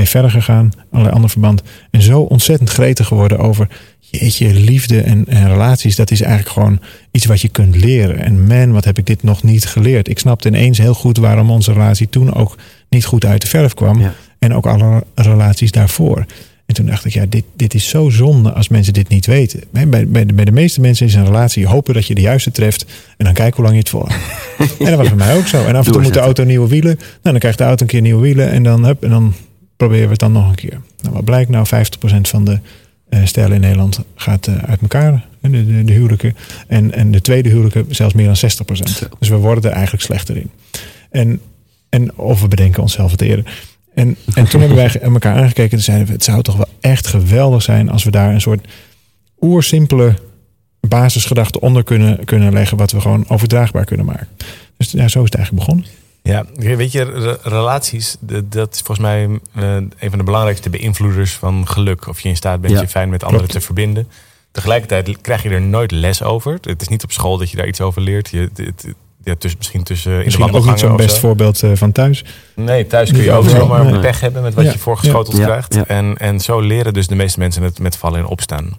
mee verder gegaan. Allerlei ander verband. En zo ontzettend gretig geworden over... Jeetje, liefde en, en relaties, dat is eigenlijk gewoon iets wat je kunt leren. En man, wat heb ik dit nog niet geleerd. Ik snapte ineens heel goed waarom onze relatie toen ook niet goed uit de verf kwam.
Ja.
En ook alle relaties daarvoor. En toen dacht ik, ja, dit, dit is zo zonde als mensen dit niet weten. Bij, bij, de, bij de meeste mensen is een relatie hopen dat je de juiste treft. En dan kijken hoe lang je het volhoudt. en dat was bij mij ook zo. En af en toe moet de auto nieuwe wielen. Nou, dan krijgt de auto een keer nieuwe wielen. En dan, hup, en dan proberen we het dan nog een keer. Nou, wat blijkt nou? 50% van de uh, stijlen in Nederland gaat uh, uit elkaar. De, de, de, huwelijken. En, en de tweede huwelijken zelfs meer dan 60%. Dus we worden er eigenlijk slechter in. En, en of we bedenken onszelf het eerder. En, en toen hebben wij elkaar aangekeken en zeiden we, het zou toch wel echt geweldig zijn als we daar een soort oersimpele basisgedachte onder kunnen, kunnen leggen, wat we gewoon overdraagbaar kunnen maken. Dus ja, zo is het eigenlijk begonnen.
Ja, weet je, relaties, dat is volgens mij uh, een van de belangrijkste beïnvloeders van geluk. Of je in staat bent je fijn met anderen te verbinden. Tegelijkertijd krijg je er nooit les over. Het is niet op school dat je daar iets over leert. Je, het, ja, tussen, misschien tussen in
misschien
de ook
niet zo'n best voorbeeld uh, van thuis.
Nee, thuis kun je ook zomaar nee. pech hebben met wat ja. je voorgeschoteld ja. krijgt. En, en zo leren dus de meeste mensen het met vallen en opstaan.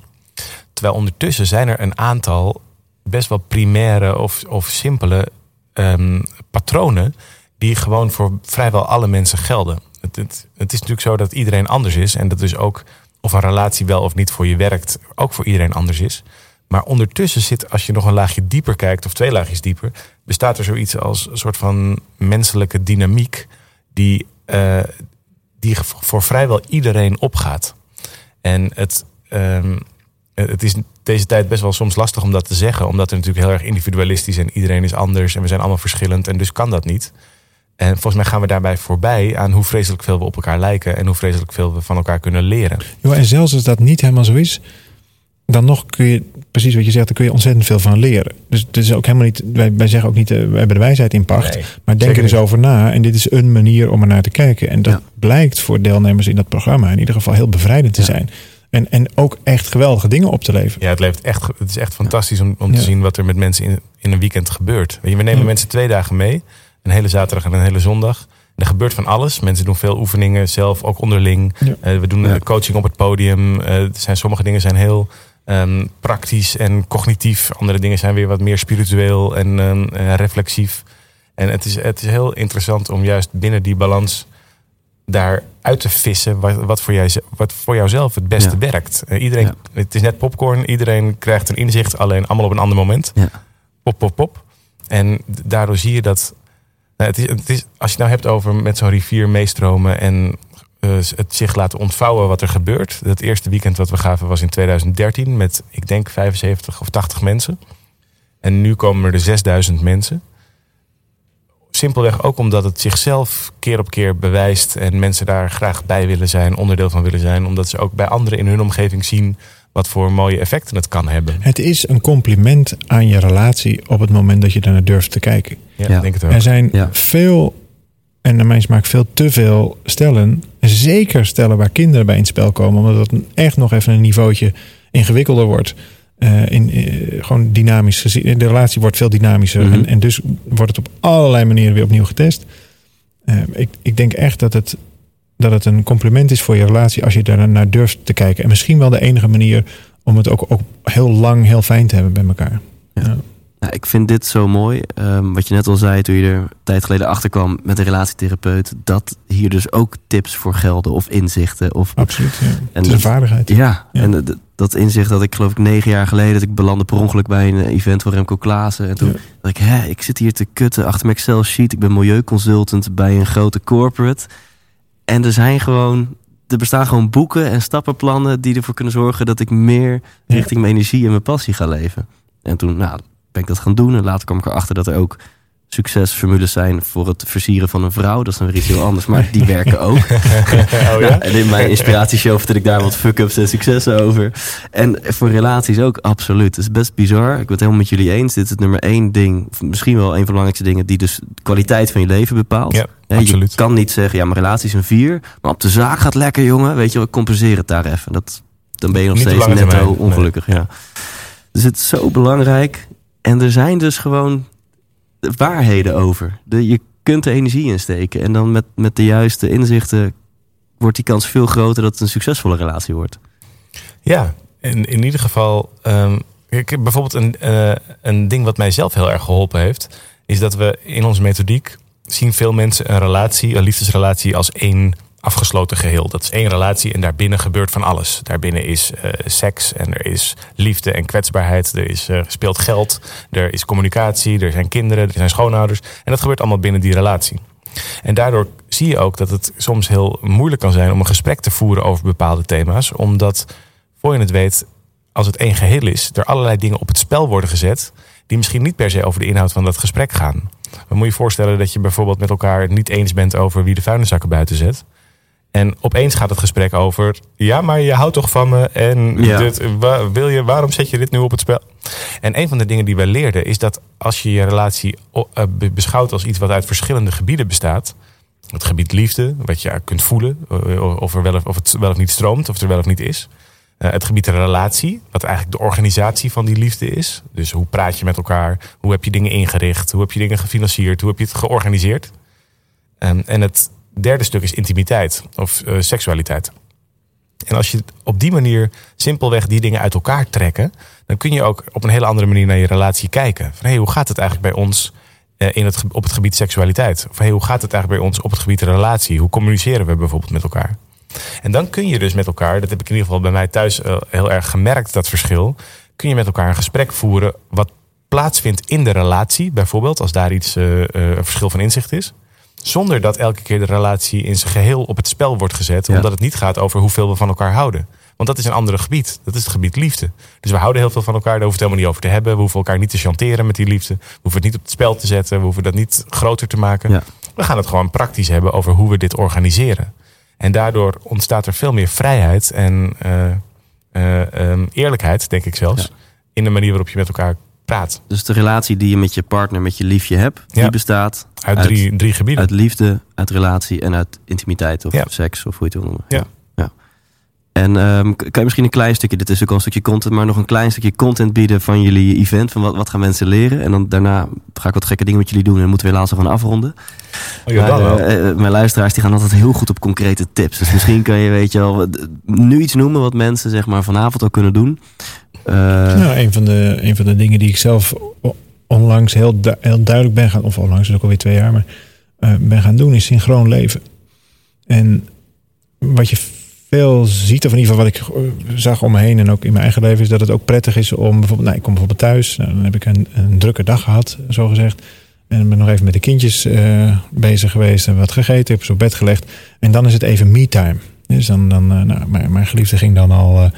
Terwijl ondertussen zijn er een aantal best wel primaire of, of simpele um, patronen die gewoon voor vrijwel alle mensen gelden. Het, het, is natuurlijk zo dat iedereen anders is en dat dus ook of een relatie wel of niet voor je werkt, ook voor iedereen anders is. Maar ondertussen zit, als je nog een laagje dieper kijkt, of twee laagjes dieper, bestaat er zoiets als een soort van menselijke dynamiek die, uh, die voor vrijwel iedereen opgaat. En het, um, het is deze tijd best wel soms lastig om dat te zeggen, omdat het natuurlijk heel erg individualistisch en iedereen is anders en we zijn allemaal verschillend en dus kan dat niet. En volgens mij gaan we daarbij voorbij aan hoe vreselijk veel we op elkaar lijken en hoe vreselijk veel we van elkaar kunnen leren.
Jo, en zelfs als dat niet helemaal zo is, dan nog kun je, precies wat je zegt, daar kun je ontzettend veel van leren. Dus het is ook helemaal niet, wij, wij zeggen ook niet, uh, we hebben de wijsheid in pacht. Nee, maar denk er eens over na. En dit is een manier om er naar te kijken. En dat ja. blijkt voor deelnemers in dat programma in ieder geval heel bevrijdend te ja. zijn. En, en ook echt geweldige dingen op te leveren.
Ja, het, levert echt, het is echt fantastisch om, om te zien wat er met mensen in, in een weekend gebeurt. We nemen mensen twee dagen mee. Een hele zaterdag en een hele zondag. Er gebeurt van alles. Mensen doen veel oefeningen zelf, ook onderling. Uh, we doen coaching op het podium. Uh, er zijn, sommige dingen zijn heel um, praktisch en cognitief. Andere dingen zijn weer wat meer spiritueel en um, uh, reflexief. En het is, het is heel interessant om juist binnen die balans daar uit te vissen wat, wat, voor, jij, wat voor jouzelf het beste ja. werkt. Uh, iedereen, ja. Het is net popcorn. Iedereen krijgt een inzicht, alleen allemaal op een ander moment.
Ja.
Pop, pop, pop. En daardoor zie je dat. Nou, het is, het is, als je het nou hebt over met zo'n rivier meestromen en uh, het zich laten ontvouwen wat er gebeurt. Het eerste weekend wat we gaven was in 2013 met, ik denk, 75 of 80 mensen. En nu komen er 6000 mensen. Simpelweg ook omdat het zichzelf keer op keer bewijst en mensen daar graag bij willen zijn, onderdeel van willen zijn, omdat ze ook bij anderen in hun omgeving zien wat voor mooie effecten het kan hebben.
Het is een compliment aan je relatie op het moment dat je daarnaar durft te kijken.
Ja, ja. denk het ook.
Er zijn ja. veel en naar mijn smaak veel te veel stellen. Zeker stellen waar kinderen bij in het spel komen. Omdat het echt nog even een niveautje ingewikkelder wordt. Uh, in, uh, gewoon dynamisch gezien. De relatie wordt veel dynamischer. Mm-hmm. en, en, dus wordt het op allerlei manieren weer opnieuw getest. Uh, ik, ik denk echt dat het, dat het een compliment is voor je relatie als je daar naar durft te kijken. En misschien wel de enige manier om het ook, ook heel lang heel fijn te hebben bij elkaar.
Ja. Ja. Nou, ik vind dit zo mooi. Um, wat je net al zei toen je er een tijd geleden achter kwam met een relatietherapeut. Dat hier dus ook tips voor gelden of inzichten. Of,
Absoluut, ja. En een vaardigheid.
Ja, ja. en dat, dat inzicht dat ik geloof ik negen jaar geleden... dat ik belandde per ongeluk bij een event van Remco Klaassen. En toen ja. dacht ik, hè, ik zit hier te kutten achter mijn Excel sheet. Ik ben milieuconsultant bij een grote corporate. En er zijn gewoon er bestaan gewoon boeken en stappenplannen die ervoor kunnen zorgen dat ik meer richting mijn energie en mijn passie ga leven. En toen, nou, ben ik dat gaan doen. En later kwam ik erachter dat er ook succesformules zijn voor het versieren van een vrouw. Dat is dan weer iets heel anders, maar die werken ook.
oh, ja?
en in mijn inspiratieshow vertel ik daar wat fuck-ups en successen over. En voor relaties ook absoluut. Het is best bizar. Ik ben het helemaal met jullie eens. Dit is het nummer één ding, misschien wel een van de belangrijkste dingen... die dus de kwaliteit van je leven bepaalt.
Ja,
ja,
absoluut.
Je kan niet zeggen, ja, mijn relatie is een vier... maar op de zaak gaat lekker, jongen. Weet je, we compenseren het daar even. Dat, dan ben je nog
Niet
steeds netto ongelukkig. Nee. Ja. Dus het is zo belangrijk... En er zijn dus gewoon waarheden over. Je kunt er energie in steken. En dan met, met de juiste inzichten wordt die kans veel groter dat het een succesvolle relatie wordt.
Ja, in, in ieder geval. Um, ik, bijvoorbeeld een, uh, een ding wat mij zelf heel erg geholpen heeft, is dat we in onze methodiek zien veel mensen een relatie, een liefdesrelatie, als één afgesloten geheel. Dat is één relatie en daarbinnen gebeurt van alles. Daarbinnen is eh, seks en er is liefde en kwetsbaarheid. Er is uh, speelt geld, er is communicatie, er zijn kinderen, er zijn schoonouders. En dat gebeurt allemaal binnen die relatie. En daardoor zie je ook dat het soms heel moeilijk kan zijn om een gesprek te voeren over bepaalde thema's. Omdat, voor je het weet, als het één geheel is, er allerlei dingen op het spel worden gezet. die misschien niet per se over de inhoud van dat gesprek gaan. Dan moet je voorstellen dat je bijvoorbeeld met elkaar niet eens bent over wie de vuilniszakken buiten zet. En opeens gaat het gesprek over. Ja, maar je houdt toch van me. En
Ja.
dit, wa- wil je, waarom zet je dit nu op het spel? En een van de dingen die wij leerden is dat als je je relatie eh, be- beschouwt als iets wat uit verschillende gebieden bestaat. Het gebied liefde, wat je kunt voelen, of, er wel, of- of het wel of niet stroomt, of het er wel of niet is. Eh, het gebied de relatie, wat eigenlijk de organisatie van die liefde is. Dus hoe praat je met elkaar? Hoe heb je dingen ingericht? Hoe heb je dingen gefinancierd? Hoe heb je het georganiseerd? Ehm, en het derde stuk is intimiteit of eh, seksualiteit. En als je op die manier simpelweg die dingen uit elkaar trekken, dan kun je ook op een hele andere manier naar je relatie kijken. Van hey, hoe gaat het eigenlijk bij ons eh, in het, op het gebied seksualiteit? Of hey, hoe gaat het eigenlijk bij ons op het gebied relatie? Hoe communiceren we bijvoorbeeld met elkaar? En dan kun je dus met elkaar, dat heb ik in ieder geval bij mij thuis eh, heel erg gemerkt, dat verschil. Kun je met elkaar een gesprek voeren wat plaatsvindt in de relatie, bijvoorbeeld, als daar iets een verschil van inzicht is. Zonder dat elke keer de relatie in zijn geheel op het spel wordt gezet.
Ja.
Omdat het niet gaat over hoeveel we van elkaar houden. Want dat is een ander gebied. Dat is het gebied liefde. Dus we houden heel veel van elkaar. Daar hoeven we het helemaal niet over te hebben. We hoeven elkaar niet te chanteren met die liefde. We hoeven het niet op het spel te zetten. We hoeven dat niet groter te maken.
Ja.
We gaan het gewoon praktisch hebben over hoe we dit organiseren. En daardoor ontstaat er veel meer vrijheid en eh, eh, ehm, eerlijkheid, denk ik zelfs.
Ja.
In de manier waarop je met elkaar praat.
Dus de relatie die je met je partner, met je liefje hebt, die bestaat
Uit,
Uit-
drie, drie gebieden.
uit liefde, uit relatie en uit intimiteit of
Ja.
seks of hoe je het wil noemen.
Ja.
ja. En k- kan je misschien een klein stukje, dit is ook al een stukje content, maar nog een klein stukje content bieden van jullie event. Van wat, wat gaan mensen leren? En dan daarna ga ik wat gekke dingen met jullie doen en moeten we helaas gewoon afronden.
Oh, ja,
Maar,
wel.
eh, eh, mijn luisteraars die gaan altijd heel goed op concrete tips. Dus misschien kan je, weet je wel, nu iets noemen wat mensen zeg maar vanavond ook kunnen doen. Eh,
Nou, een van, de, een van de dingen die ik zelf onlangs heel, heel duidelijk ben gaan, of onlangs is ook alweer twee jaar, maar eh, ben gaan doen, is synchroon leven. En wat je veel ziet, of in ieder geval wat ik eh, zag om me heen en ook in mijn eigen leven, is dat het ook prettig is om bijvoorbeeld, nou, ik kom bijvoorbeeld thuis, nou, dan heb ik een, een drukke dag gehad, zo gezegd. En ben nog even met de kindjes bezig geweest en wat gegeten, heb ze op bed gelegd. En dan is het even me-time. Dus dan, dan nou, mijn, mijn geliefde ging dan al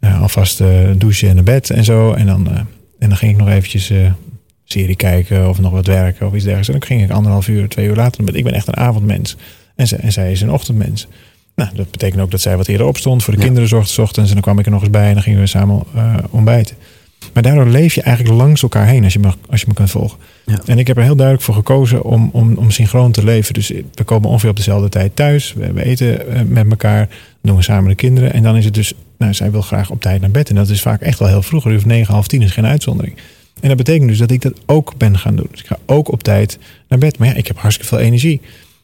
alvast eh, douchen en naar bed en zo. En dan, eh, en dan ging ik nog eventjes eh, serie kijken of nog wat werken of iets dergelijks. En dan ging ik anderhalf uur, twee uur later. naar bed. Ik ben echt een avondmens. En, zij- en zij is een ochtendmens. Nou, dat betekent ook dat zij wat eerder opstond. Voor de
Ja.
kinderen zorgde 's ochtends. En dan kwam ik er nog eens bij en dan gingen we samen eh, ontbijten. Maar daardoor leef je eigenlijk langs elkaar heen als je me, als je me kunt volgen.
Ja.
En ik heb er heel duidelijk voor gekozen om, om, om synchroon te leven. Dus we komen ongeveer op dezelfde tijd thuis. We, eten eh, met elkaar. Doen we samen de kinderen. En dan is het dus, nou, zij wil graag op tijd naar bed. En dat is vaak echt wel heel vroeg. Of negen, half tien is geen uitzondering. En dat betekent dus dat ik dat ook ben gaan doen. Dus ik ga ook op tijd naar bed. Maar ja, ik heb hartstikke veel energie.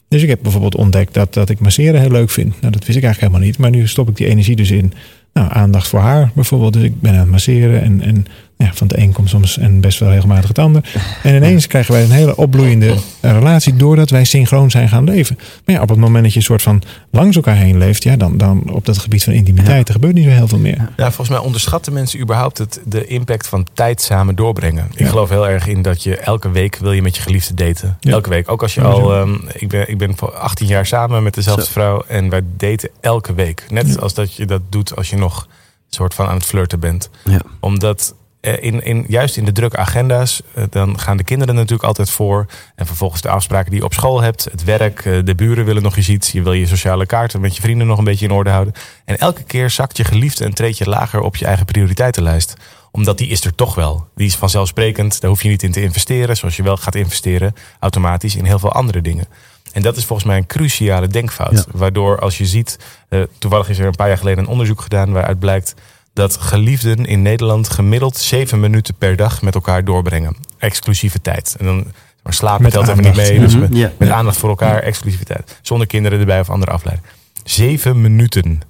Dus ik heb bijvoorbeeld ontdekt dat, dat ik masseren heel leuk vind. Nou, dat wist ik eigenlijk helemaal niet. Maar nu stop ik die energie dus in nou, aandacht voor haar bijvoorbeeld. Dus ik ben aan het masseren. En, en ja, van het een komt soms en best wel regelmatig het ander. En ineens krijgen wij een hele opbloeiende relatie doordat wij synchroon zijn gaan leven. Maar ja, op het moment dat je een soort van langs elkaar heen leeft, ja, dan, dan op dat gebied van intimiteit, er gebeurt niet zo heel veel meer.
Ja, volgens mij onderschatten mensen überhaupt het, de impact van tijd samen doorbrengen. Ik
Ja.
geloof heel erg in dat je elke week wil je met je geliefde daten.
Ja.
Elke week. Ook als je
Ja,
al... ehm, ik, ben, ik ben voor 18 jaar samen met dezelfde
Zo.
vrouw. En wij daten elke week. Net
Ja.
als dat je dat doet als je nog soort van aan het flirten bent.
Ja.
Omdat in, in, juist in de drukke agenda's, eh, dan gaan de kinderen natuurlijk altijd voor. En vervolgens de afspraken die je op school hebt, het werk, eh, de buren willen nog eens iets. Je wil je sociale kaarten met je vrienden nog een beetje in orde houden. En elke keer zakt je geliefde een treedje lager op je eigen prioriteitenlijst. Omdat die is er toch wel. Die is vanzelfsprekend, daar hoef je niet in te investeren. Zoals je wel gaat investeren automatisch in heel veel andere dingen. En dat is volgens mij een cruciale denkfout.
Ja.
Waardoor als je ziet, eh, toevallig is er een paar jaar geleden een onderzoek gedaan waaruit blijkt dat geliefden in Nederland gemiddeld zeven minuten per dag met elkaar doorbrengen. Exclusieve tijd. En dan maar slapen
Met
telt even niet mee. Dus
Mhm.
met,
Ja.
met aandacht voor elkaar, exclusiviteit. Zonder kinderen erbij of andere afleiding. Zeven minuten.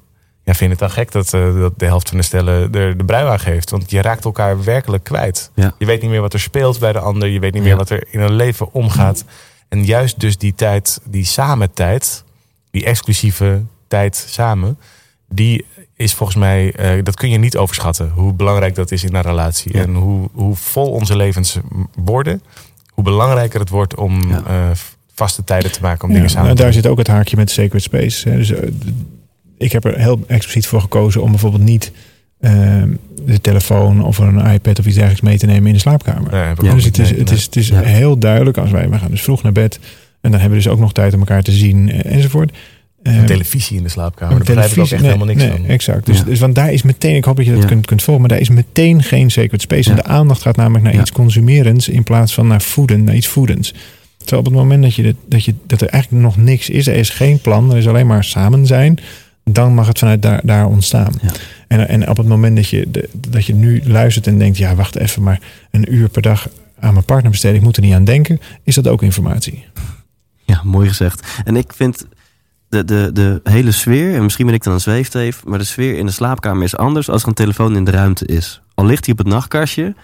Ja, vind je het dan gek dat, eh, dat de helft van de stellen er de brui aan geeft? Want je raakt elkaar werkelijk kwijt.
Ja.
Je weet niet meer wat er speelt bij de ander. Je weet niet meer
Ja.
wat er in een leven omgaat. En juist dus die tijd, die samen tijd, die exclusieve tijd samen, die is volgens mij, eh, dat kun je niet overschatten. Hoe belangrijk dat is in een relatie.
Ja.
En hoe, hoe vol onze levens worden, hoe belangrijker het wordt om
Ja.
eh, vaste tijden te maken om
Ja,
dingen samen
nou,
te
daar
doen.
zit ook het haakje met Sacred Space. Hè. Dus, eh, ik heb er heel expliciet voor gekozen om bijvoorbeeld niet eh, de telefoon of een iPad of iets dergelijks mee te nemen in de slaapkamer. Dus het is, het is, het is heel duidelijk als wij, we gaan dus vroeg naar bed en dan hebben we dus ook nog tijd om elkaar te zien enzovoort. Eh,
Een televisie in de slaapkamer, daar begrijp ik ook echt
nee,
helemaal niks
nee,
van.
Exact. Dus,
Ja.
dus want daar is meteen, ik hoop dat je dat
Ja.
kunt, kunt volgen, maar daar is meteen geen sacred space. En de aandacht gaat namelijk naar iets consumerends in plaats van naar voeden, naar iets voedends. Terwijl op het moment dat, je dit, dat, je, dat er eigenlijk nog niks is, er is geen plan, er is alleen maar samen zijn, dan mag het vanuit daar, daar ontstaan. En, en op het moment dat je, dat je nu luistert en denkt, ja wacht even, maar een uur per dag aan mijn partner besteden, ik moet er niet aan denken, is dat ook informatie.
Ja, mooi gezegd. En ik vind de, de, de hele sfeer, en misschien ben ik dan een zweefteef, maar de sfeer in de slaapkamer is anders als er een telefoon in de ruimte is. Al ligt hij op het nachtkastje,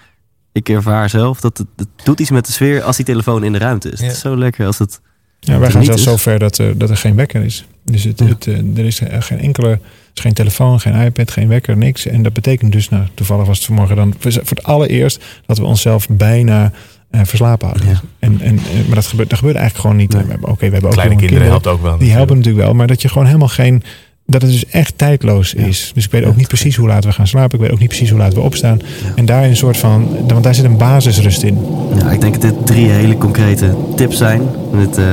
ik ervaar zelf dat het, het doet iets met de sfeer als die telefoon in de ruimte is.
Ja.
Het is zo lekker als het.
Ja, wij gaan zelfs zo ver dat, er- dat er geen wekker is. Dus het,
Ja.
het, eh, er is eh, geen enkele, is geen telefoon, geen iPad, geen wekker, niks. En dat betekent dus, nou, toevallig was het vanmorgen dan voor het allereerst dat we onszelf bijna eh, verslapen hadden.
Ja.
En, en, eh, maar dat gebeurt, dat gebeurt eigenlijk gewoon niet.
Nee.
Oké, we hebben ook
Kleine kinderen helpt ook wel.
Die helpen natuurlijk wel, maar dat je gewoon helemaal geen. Dat het dus echt tijdloos
Ja.
is. Dus ik weet ook niet precies hoe laat we gaan slapen. Ik weet ook niet precies hoe laat we opstaan.
Ja.
En daar een soort van. Want daar zit een basisrust in.
Ja, ik denk dat dit drie hele concrete tips zijn. Dit, eh,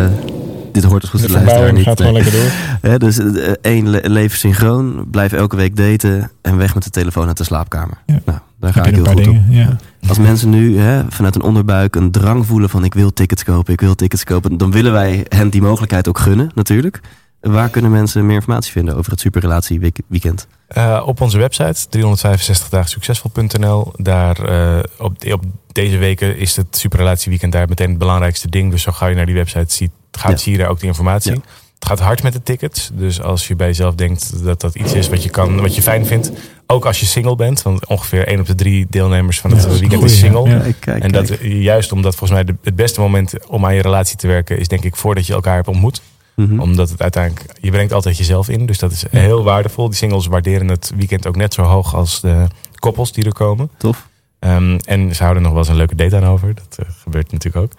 dit hoort dus goed te luisteren. niet. Nee.
lekker door.
Hè, dus eh, één, le- leven synchroon. Blijf elke week daten. En weg met de telefoon uit de slaapkamer.
Ja.
Nou, daar ga
Heb
ik heel goed op.
dingen. Ja.
Als mensen nu hè, vanuit een onderbuik een drang voelen van ik wil tickets kopen, ik wil tickets kopen, dan willen wij hen die mogelijkheid ook gunnen, natuurlijk. Waar kunnen mensen meer informatie vinden over het Superrelatie Week- Weekend?
Eh, op onze website 365 dagen succesvol.nl. Daar eh, op, op deze weken is het superrelatieweekend daar meteen het belangrijkste ding. Dus zo ga je naar die website ziet, gaat,
Ja.
zie je daar ook die informatie. Het gaat hard met de tickets. Dus als je bij jezelf denkt dat dat iets is wat je kan, wat je fijn vindt. Ook als je single bent. Want ongeveer 1 op de 3 deelnemers van het
Ja,
weekend is single.
ja.
Kijk, kijk,
En dat
kijk.
juist omdat volgens mij het beste moment om aan je relatie te werken is denk ik voordat je elkaar hebt ontmoet.
Mhm.
Omdat het uiteindelijk, je brengt altijd jezelf in. Dus dat is heel waardevol. Die singles waarderen het weekend ook net zo hoog als de koppels die er komen.
Tof.
Ehm, en ze houden nog wel eens een leuke date aan over. Dat eh, gebeurt natuurlijk ook.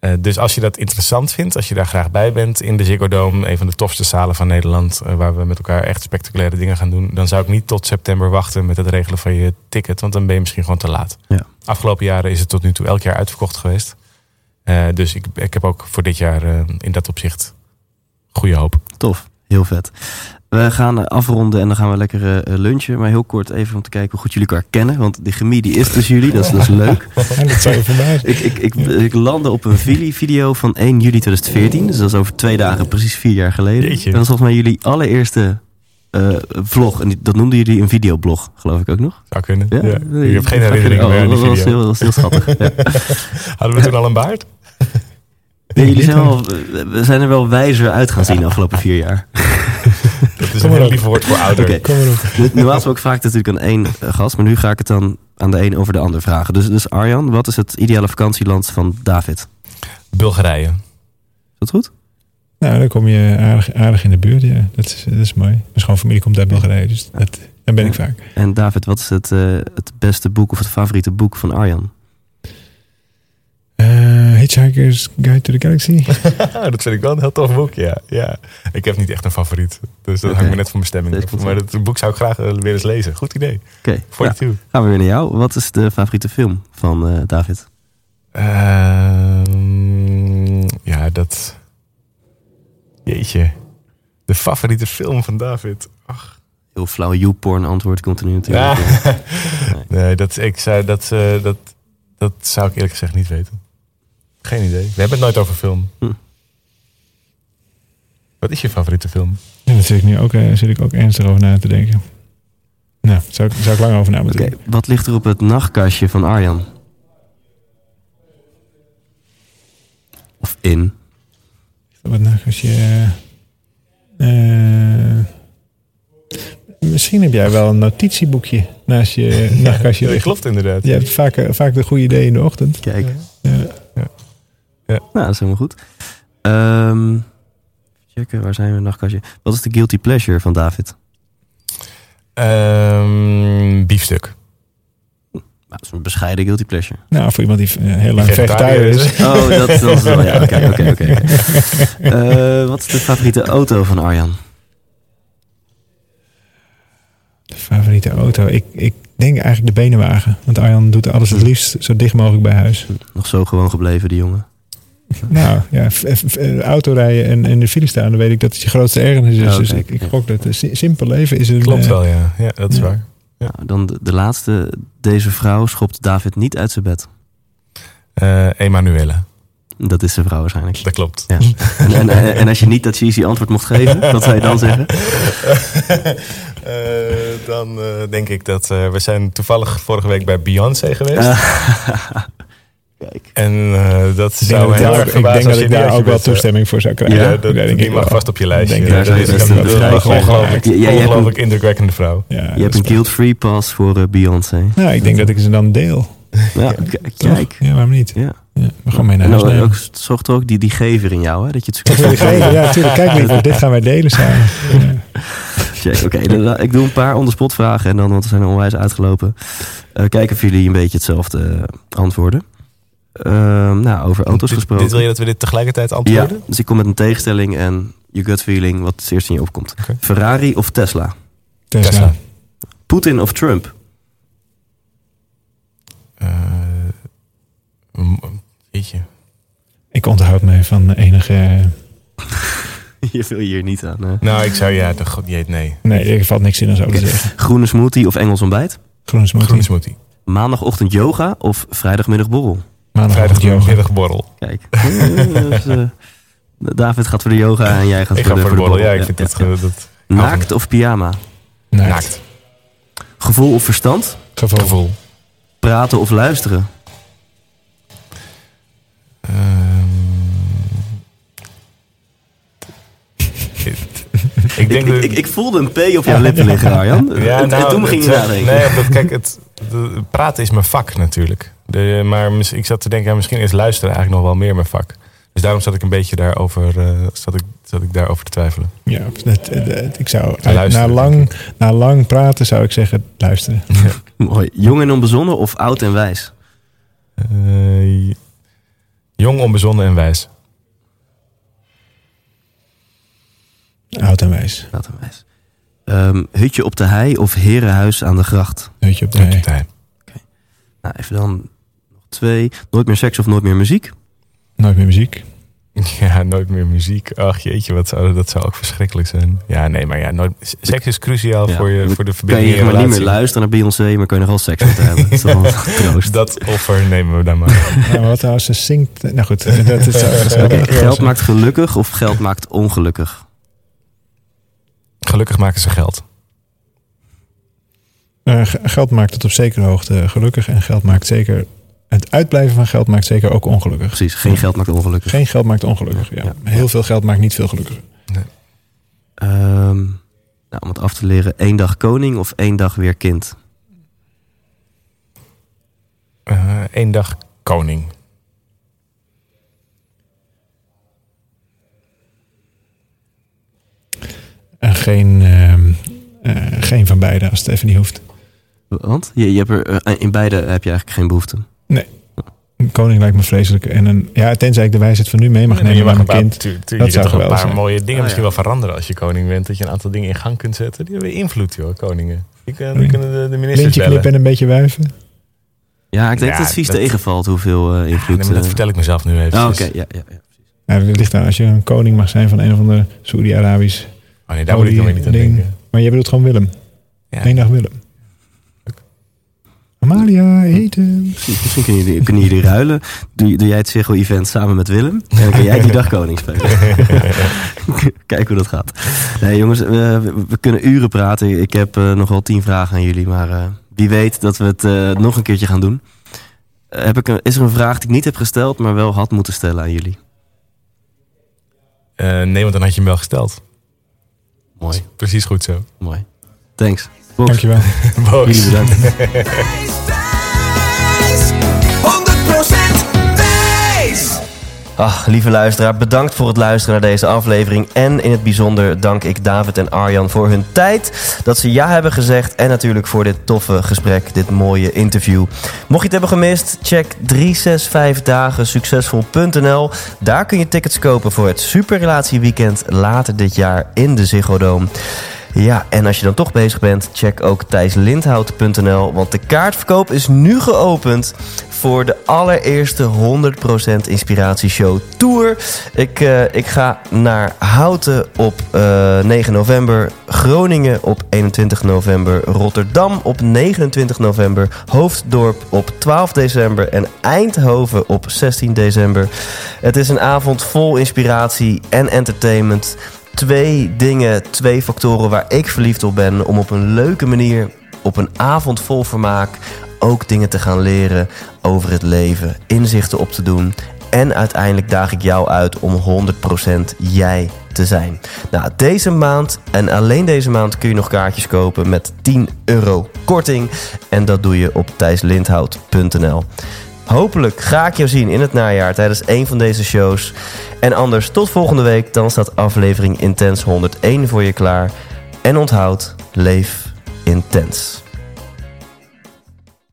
Eh, dus als je dat interessant vindt, als je daar graag bij bent in de Ziggo Dome, een van de tofste zalen van Nederland, eh, waar we met elkaar echt spectaculaire dingen gaan doen, dan zou ik niet tot september wachten met het regelen van je ticket, want dan ben je misschien gewoon te laat.
Ja.
Afgelopen jaren is het tot nu toe elk jaar uitverkocht geweest. Eh, dus ik, ik heb ook voor dit jaar in dat opzicht goede hoop.
Tof. Heel vet. We gaan eh, afronden en dan gaan we lekker eh, lunchen. Maar heel kort even om te kijken hoe goed jullie elkaar kennen. Want die chemie die is tussen jullie. Dat is, dat is leuk.
Dat je voorbij zijn.
Ik, ik, ik, ik landde op een video van 1 juli 2014. Dus dat is over twee dagen, precies vier jaar geleden.
Jeetje.
En dat is volgens mij jullie allereerste eh, vlog. En die- dat noemden jullie een videoblog, geloof ik ook nog.
Zou kunnen.
Ja?
Ja. Ik heb geen herinnering
Oh,
meer aan die
dat was heel, dat was heel schattig. Ja.
Hadden we toen al een baard?
Nee, jullie zijn wel, we zijn er wel wijzer uit gaan zien de afgelopen vier jaar.
Dat is
Kom
een
maar
heel
op.
lief woord voor ouder.
Oké.
Kom maar op.
Nu- Normaal gesproken vraag ik het natuurlijk aan één eh, gast, maar nu ga ik het dan aan de een over de ander vragen. Dus, dus Arjan, wat is het ideale vakantieland van David?
Bulgarije.
Is dat goed?
Nou, dan kom je aardig, aardig in de buurt. Ja. Dat, is, dat is mooi. Mijn schoonfamilie komt uit Bulgarije, dus dat, daar ben ik vaak.
En David, wat is het, eh, het beste boek of het favoriete boek van Arjan?
Eh, Hitchhiker's Guide to the Galaxy.
dat vind ik wel een heel tof boek, ja. ja. Ik heb niet echt een favoriet. Dus dat hangt me net van mijn stemming af. Maar dat boek zou ik graag eh, weer eens lezen. Goed idee.
Oké, nou,
42.
gaan we weer naar jou. Wat is de favoriete film van eh, David?
Ehm, ja, dat... Jeetje. De favoriete film van David. Ach.
Heel flauw YouPorn antwoord komt er nu natuurlijk.
Ja. nee, dat, ik zou, dat, dat, dat zou ik eerlijk gezegd niet weten. Geen idee. We hebben het nooit over film.
Hm.
Wat is je favoriete film?
Ja, daar zit ik nu ook, eh, zit ik ook ernstig over na te denken. Nou, zou ik, zou ik lang over na moeten
wat ligt er op het nachtkastje van Arjan? Of in?
Wat nou, als je... eh, misschien heb jij wel een notitieboekje naast je nachtkastje
Ja, dat klopt inderdaad.
Je hebt vaak, eh, vaak de goede ideeën in de ochtend.
Kijk.
Ja.
Nou, dat is helemaal goed. Ehm, checken, waar zijn we? Nachtkastje. Wat is de guilty pleasure van David?
Ehm, biefstuk.
Nou, dat is een bescheiden guilty pleasure.
Nou, voor iemand die eh, heel lang
Vegetariër
is.
Oh, dat, dat is wel, ja, oké, oké. Eh, Wat is de favoriete auto van Arjan?
Favoriete auto? Ik, ik denk eigenlijk de benenwagen. Want Arjan doet alles het liefst zo dicht mogelijk bij huis.
Nog zo gewoon gebleven, die jongen.
Nou ja, f- autorijden en in de file staan, dan weet ik dat het je grootste ergernis is.
Oh,
dus ik, ik
ja.
gok dat het si- simpel leven is een...
Klopt
eh,
wel, ja. Ja, dat is
ja.
waar.
Nou, dan de, de laatste. Deze vrouw schopt David niet uit zijn bed.
Eh Emanuele.
Dat is zijn vrouw waarschijnlijk.
Dat klopt.
Ja. En, en, en, en als je niet dat cheesy antwoord mocht geven, wat zou je dan zeggen?
Eh, dan eh, denk ik dat eh, we zijn toevallig vorige week bij Beyoncé geweest.
Kijk.
En eh, dat
Ik denk
zou
ik
heel
daar,
erg
ik denk dat
je
ik daar ook wel
eh,
toestemming voor zou krijgen.
Ja,
Ja,
dat,
denk
die
ik
mag
wel.
vast op je lijstje.
Denk
ik
dat
wel.
dat
Ja,
is
dat
een
is
ongelooflijk, ongelooflijk indrukwekkende vrouw.
Je hebt een guilt-free pass voor eh, Beyoncé.
Nou, ik denk dat ik ze dan deel.
Ja, kijk.
Ja, waarom niet?
Ja.
Ja, we gaan mee naar huis nemen.
ook, zorgt er ook die, die gever in jou, hè? Dat je het
geven. Ja, natuurlijk. Kijk, dit gaan wij delen samen. Ja.
Check, Oké, dan- ik doe een paar on-the-spot vragen en dan, want we zijn er onwijs uitgelopen. Eh, kijken of jullie een beetje hetzelfde antwoorden. Ehm, nou, over auto's
Dit-
gesproken.
Dit wil je dat we dit tegelijkertijd
ja,
antwoorden?
dus ik kom met een tegenstelling en je gut feeling, wat het eerst in je opkomt. Ferrari of Tesla?
Tesla.
Tesla.
Poetin of Trump?
Eh, m- Jeetje.
Ik onthoud me van enige...
je wil hier niet aan.
Nou, ik zou ja, de god, jeet, nee.
Nee, er valt niks in als zo te zeggen.
Groene smoothie of Engels ontbijt?
Groene smoothie.
Groene smoothie.
Maandagochtend yoga of vrijdagmiddag borrel?
Vrijdagmiddagborrel.
Kijk. Dus, eh, David gaat voor de yoga en jij gaat
Ik
voor,
ga
de,
voor de borrel. Ja, ik
borrel.
vind
Ja,
dat,
ja,
dat
Naakt of pyjama?
Naakt.
naakt.
Gevoel of verstand?
Gevoel.
Gevoel.
Praten of luisteren?
Ehm, denk
ik,
dat-
ik, ik voelde een P op jouw lippen liggen, Arjan.
Ja,
en,
nou,
en toen ging je nadenken.
Nee, omdat, kijk, het, de- praten is mijn vak natuurlijk. De, maar mis- ik zat te denken, ja, misschien is luisteren eigenlijk nog wel meer mijn vak. Dus daarom zat ik een beetje daarover, eh zat ik, zat ik daarover te twijfelen.
Ja, dat, dat- ik zou uit- na, lang, na lang praten zou ik zeggen luisteren.
Mooi. Jong en onbezonnen of oud en wijs?
Eh, jong, onbezonnen en wijs.
Oud en wijs.
Oud en wijs. Ehm, hutje op de hei of herenhuis aan de gracht?
Weet je op de hei.
Tijn.
Nou, even dan nog twee. Nooit meer seks of nooit meer muziek?
Nooit meer muziek.
Ja, nooit meer muziek. Ach jeetje, wat zou, dat zou ook verschrikkelijk zijn. Ja, nee, maar ja, nooit, seks is cruciaal
Ja,
voor, je, voor de
Kan
verbinding in je
maar niet meer luisteren naar Beyoncé, maar kun je nog wel seks met haar hebben. Dat is toch wel troost.
Dat offer nemen we dan maar.
Nou, maar wat als ze zingt... Nou goed, dat is... Dat is
Oké, geld maakt gelukkig of geld maakt ongelukkig?
Gelukkig maken ze geld.
Eh, geld maakt tot op zekere hoogte gelukkig. En geld maakt zeker... Het uitblijven van geld maakt zeker ook ongelukkig.
Precies, geen geld maakt ongelukkig.
Geen geld maakt ongelukkig. Ja.
Ja.
Heel veel geld maakt niet veel gelukkiger.
Ehm, nou, om het af te leren, één dag koning of één dag weer kind?
Eén Eh, dag koning.
En geen, ehm, eh, geen van beide als het even niet hoeft.
Want je, je hebt er, eh, in beide heb je eigenlijk geen behoefte.
Een koning lijkt me vreselijk. En een, ja, tenzij ik de wijsheid van nu mee mag nemen
je
met
mag
mijn kind.
tuur- tuur-
Dat
je
zou
kunt toch een paar
zijn.
mooie dingen
Ah,
misschien
ja.
wel veranderen als je koning bent. Dat je een aantal dingen in gang kunt zetten. Die hebben invloed, joh, koningen. Die kunnen, die kunnen de, de ministers
Lintje
bellen.
knippen en een beetje wuiven.
Ja, ik denk
Ja,
dat het vies
dat-
tegenvalt hoeveel eh,
Ja,
invloed...
nee, maar dat
eh,
vertel ik mezelf nu even.
ah, Oké, ja, ja, ja.
Dat ligt aan als je een koning mag zijn van een of ander Saoedi-Arabisch.
Oh nee, daar moet ik dan weer niet aan
ding.
denken.
Maar jij bedoelt gewoon Willem.
Ja.
Eén dag Willem. Amalia, eten.
Misschien, misschien kunnen, jullie, kunnen jullie ruilen. Doe, doe jij het Ziggo-event samen met Willem. En dan kan jij die dag koning spelen. Kijk hoe dat gaat. Nee jongens, we, we kunnen uren praten. Ik heb eh, nog wel tien vragen aan jullie. Maar eh, wie weet dat we het eh, nog een keertje gaan doen. Heb ik een, is er een vraag die ik niet heb gesteld, maar wel had moeten stellen aan jullie?
Eh, nee, want dan had je hem wel gesteld.
Mooi,
Precies goed zo.
mooi. Thanks.
Dankjewel.
Boos.
jullie bedankt. Ach, lieve luisteraar, bedankt voor het luisteren naar deze aflevering. En in het bijzonder dank ik David en Arjan voor hun tijd. Dat ze ja hebben gezegd. En natuurlijk voor dit toffe gesprek, dit mooie interview. Mocht je het hebben gemist, check 365dagensuccesvol.nl. Daar kun je tickets kopen voor het Superrelatieweekend later dit jaar in de Ziggo Dome. Ja, en als je dan toch bezig bent, check ook thijslindhout.nl. Want de kaartverkoop is nu geopend voor de allereerste 100% Inspiratieshow Tour. Ik, uh, ik ga naar Houten op uh, 9 november, Groningen op 21 november, Rotterdam op 29 november, Hoofddorp op 12 december en Eindhoven op 16 december. Het is een avond vol inspiratie en entertainment twee dingen, twee factoren waar ik verliefd op ben. Om op een leuke manier, op een avond vol vermaak, ook dingen te gaan leren over het leven. Inzichten op te doen. En uiteindelijk daag ik jou uit om 100% jij te zijn. Nou, deze maand en alleen deze maand kun je nog kaartjes kopen met 10 euro korting. En dat doe je op thijslindhout.nl. Hopelijk ga ik jou zien in het najaar tijdens een van deze shows. En anders tot volgende week, dan staat aflevering Intens 101 voor je klaar. En onthoud, leef intens.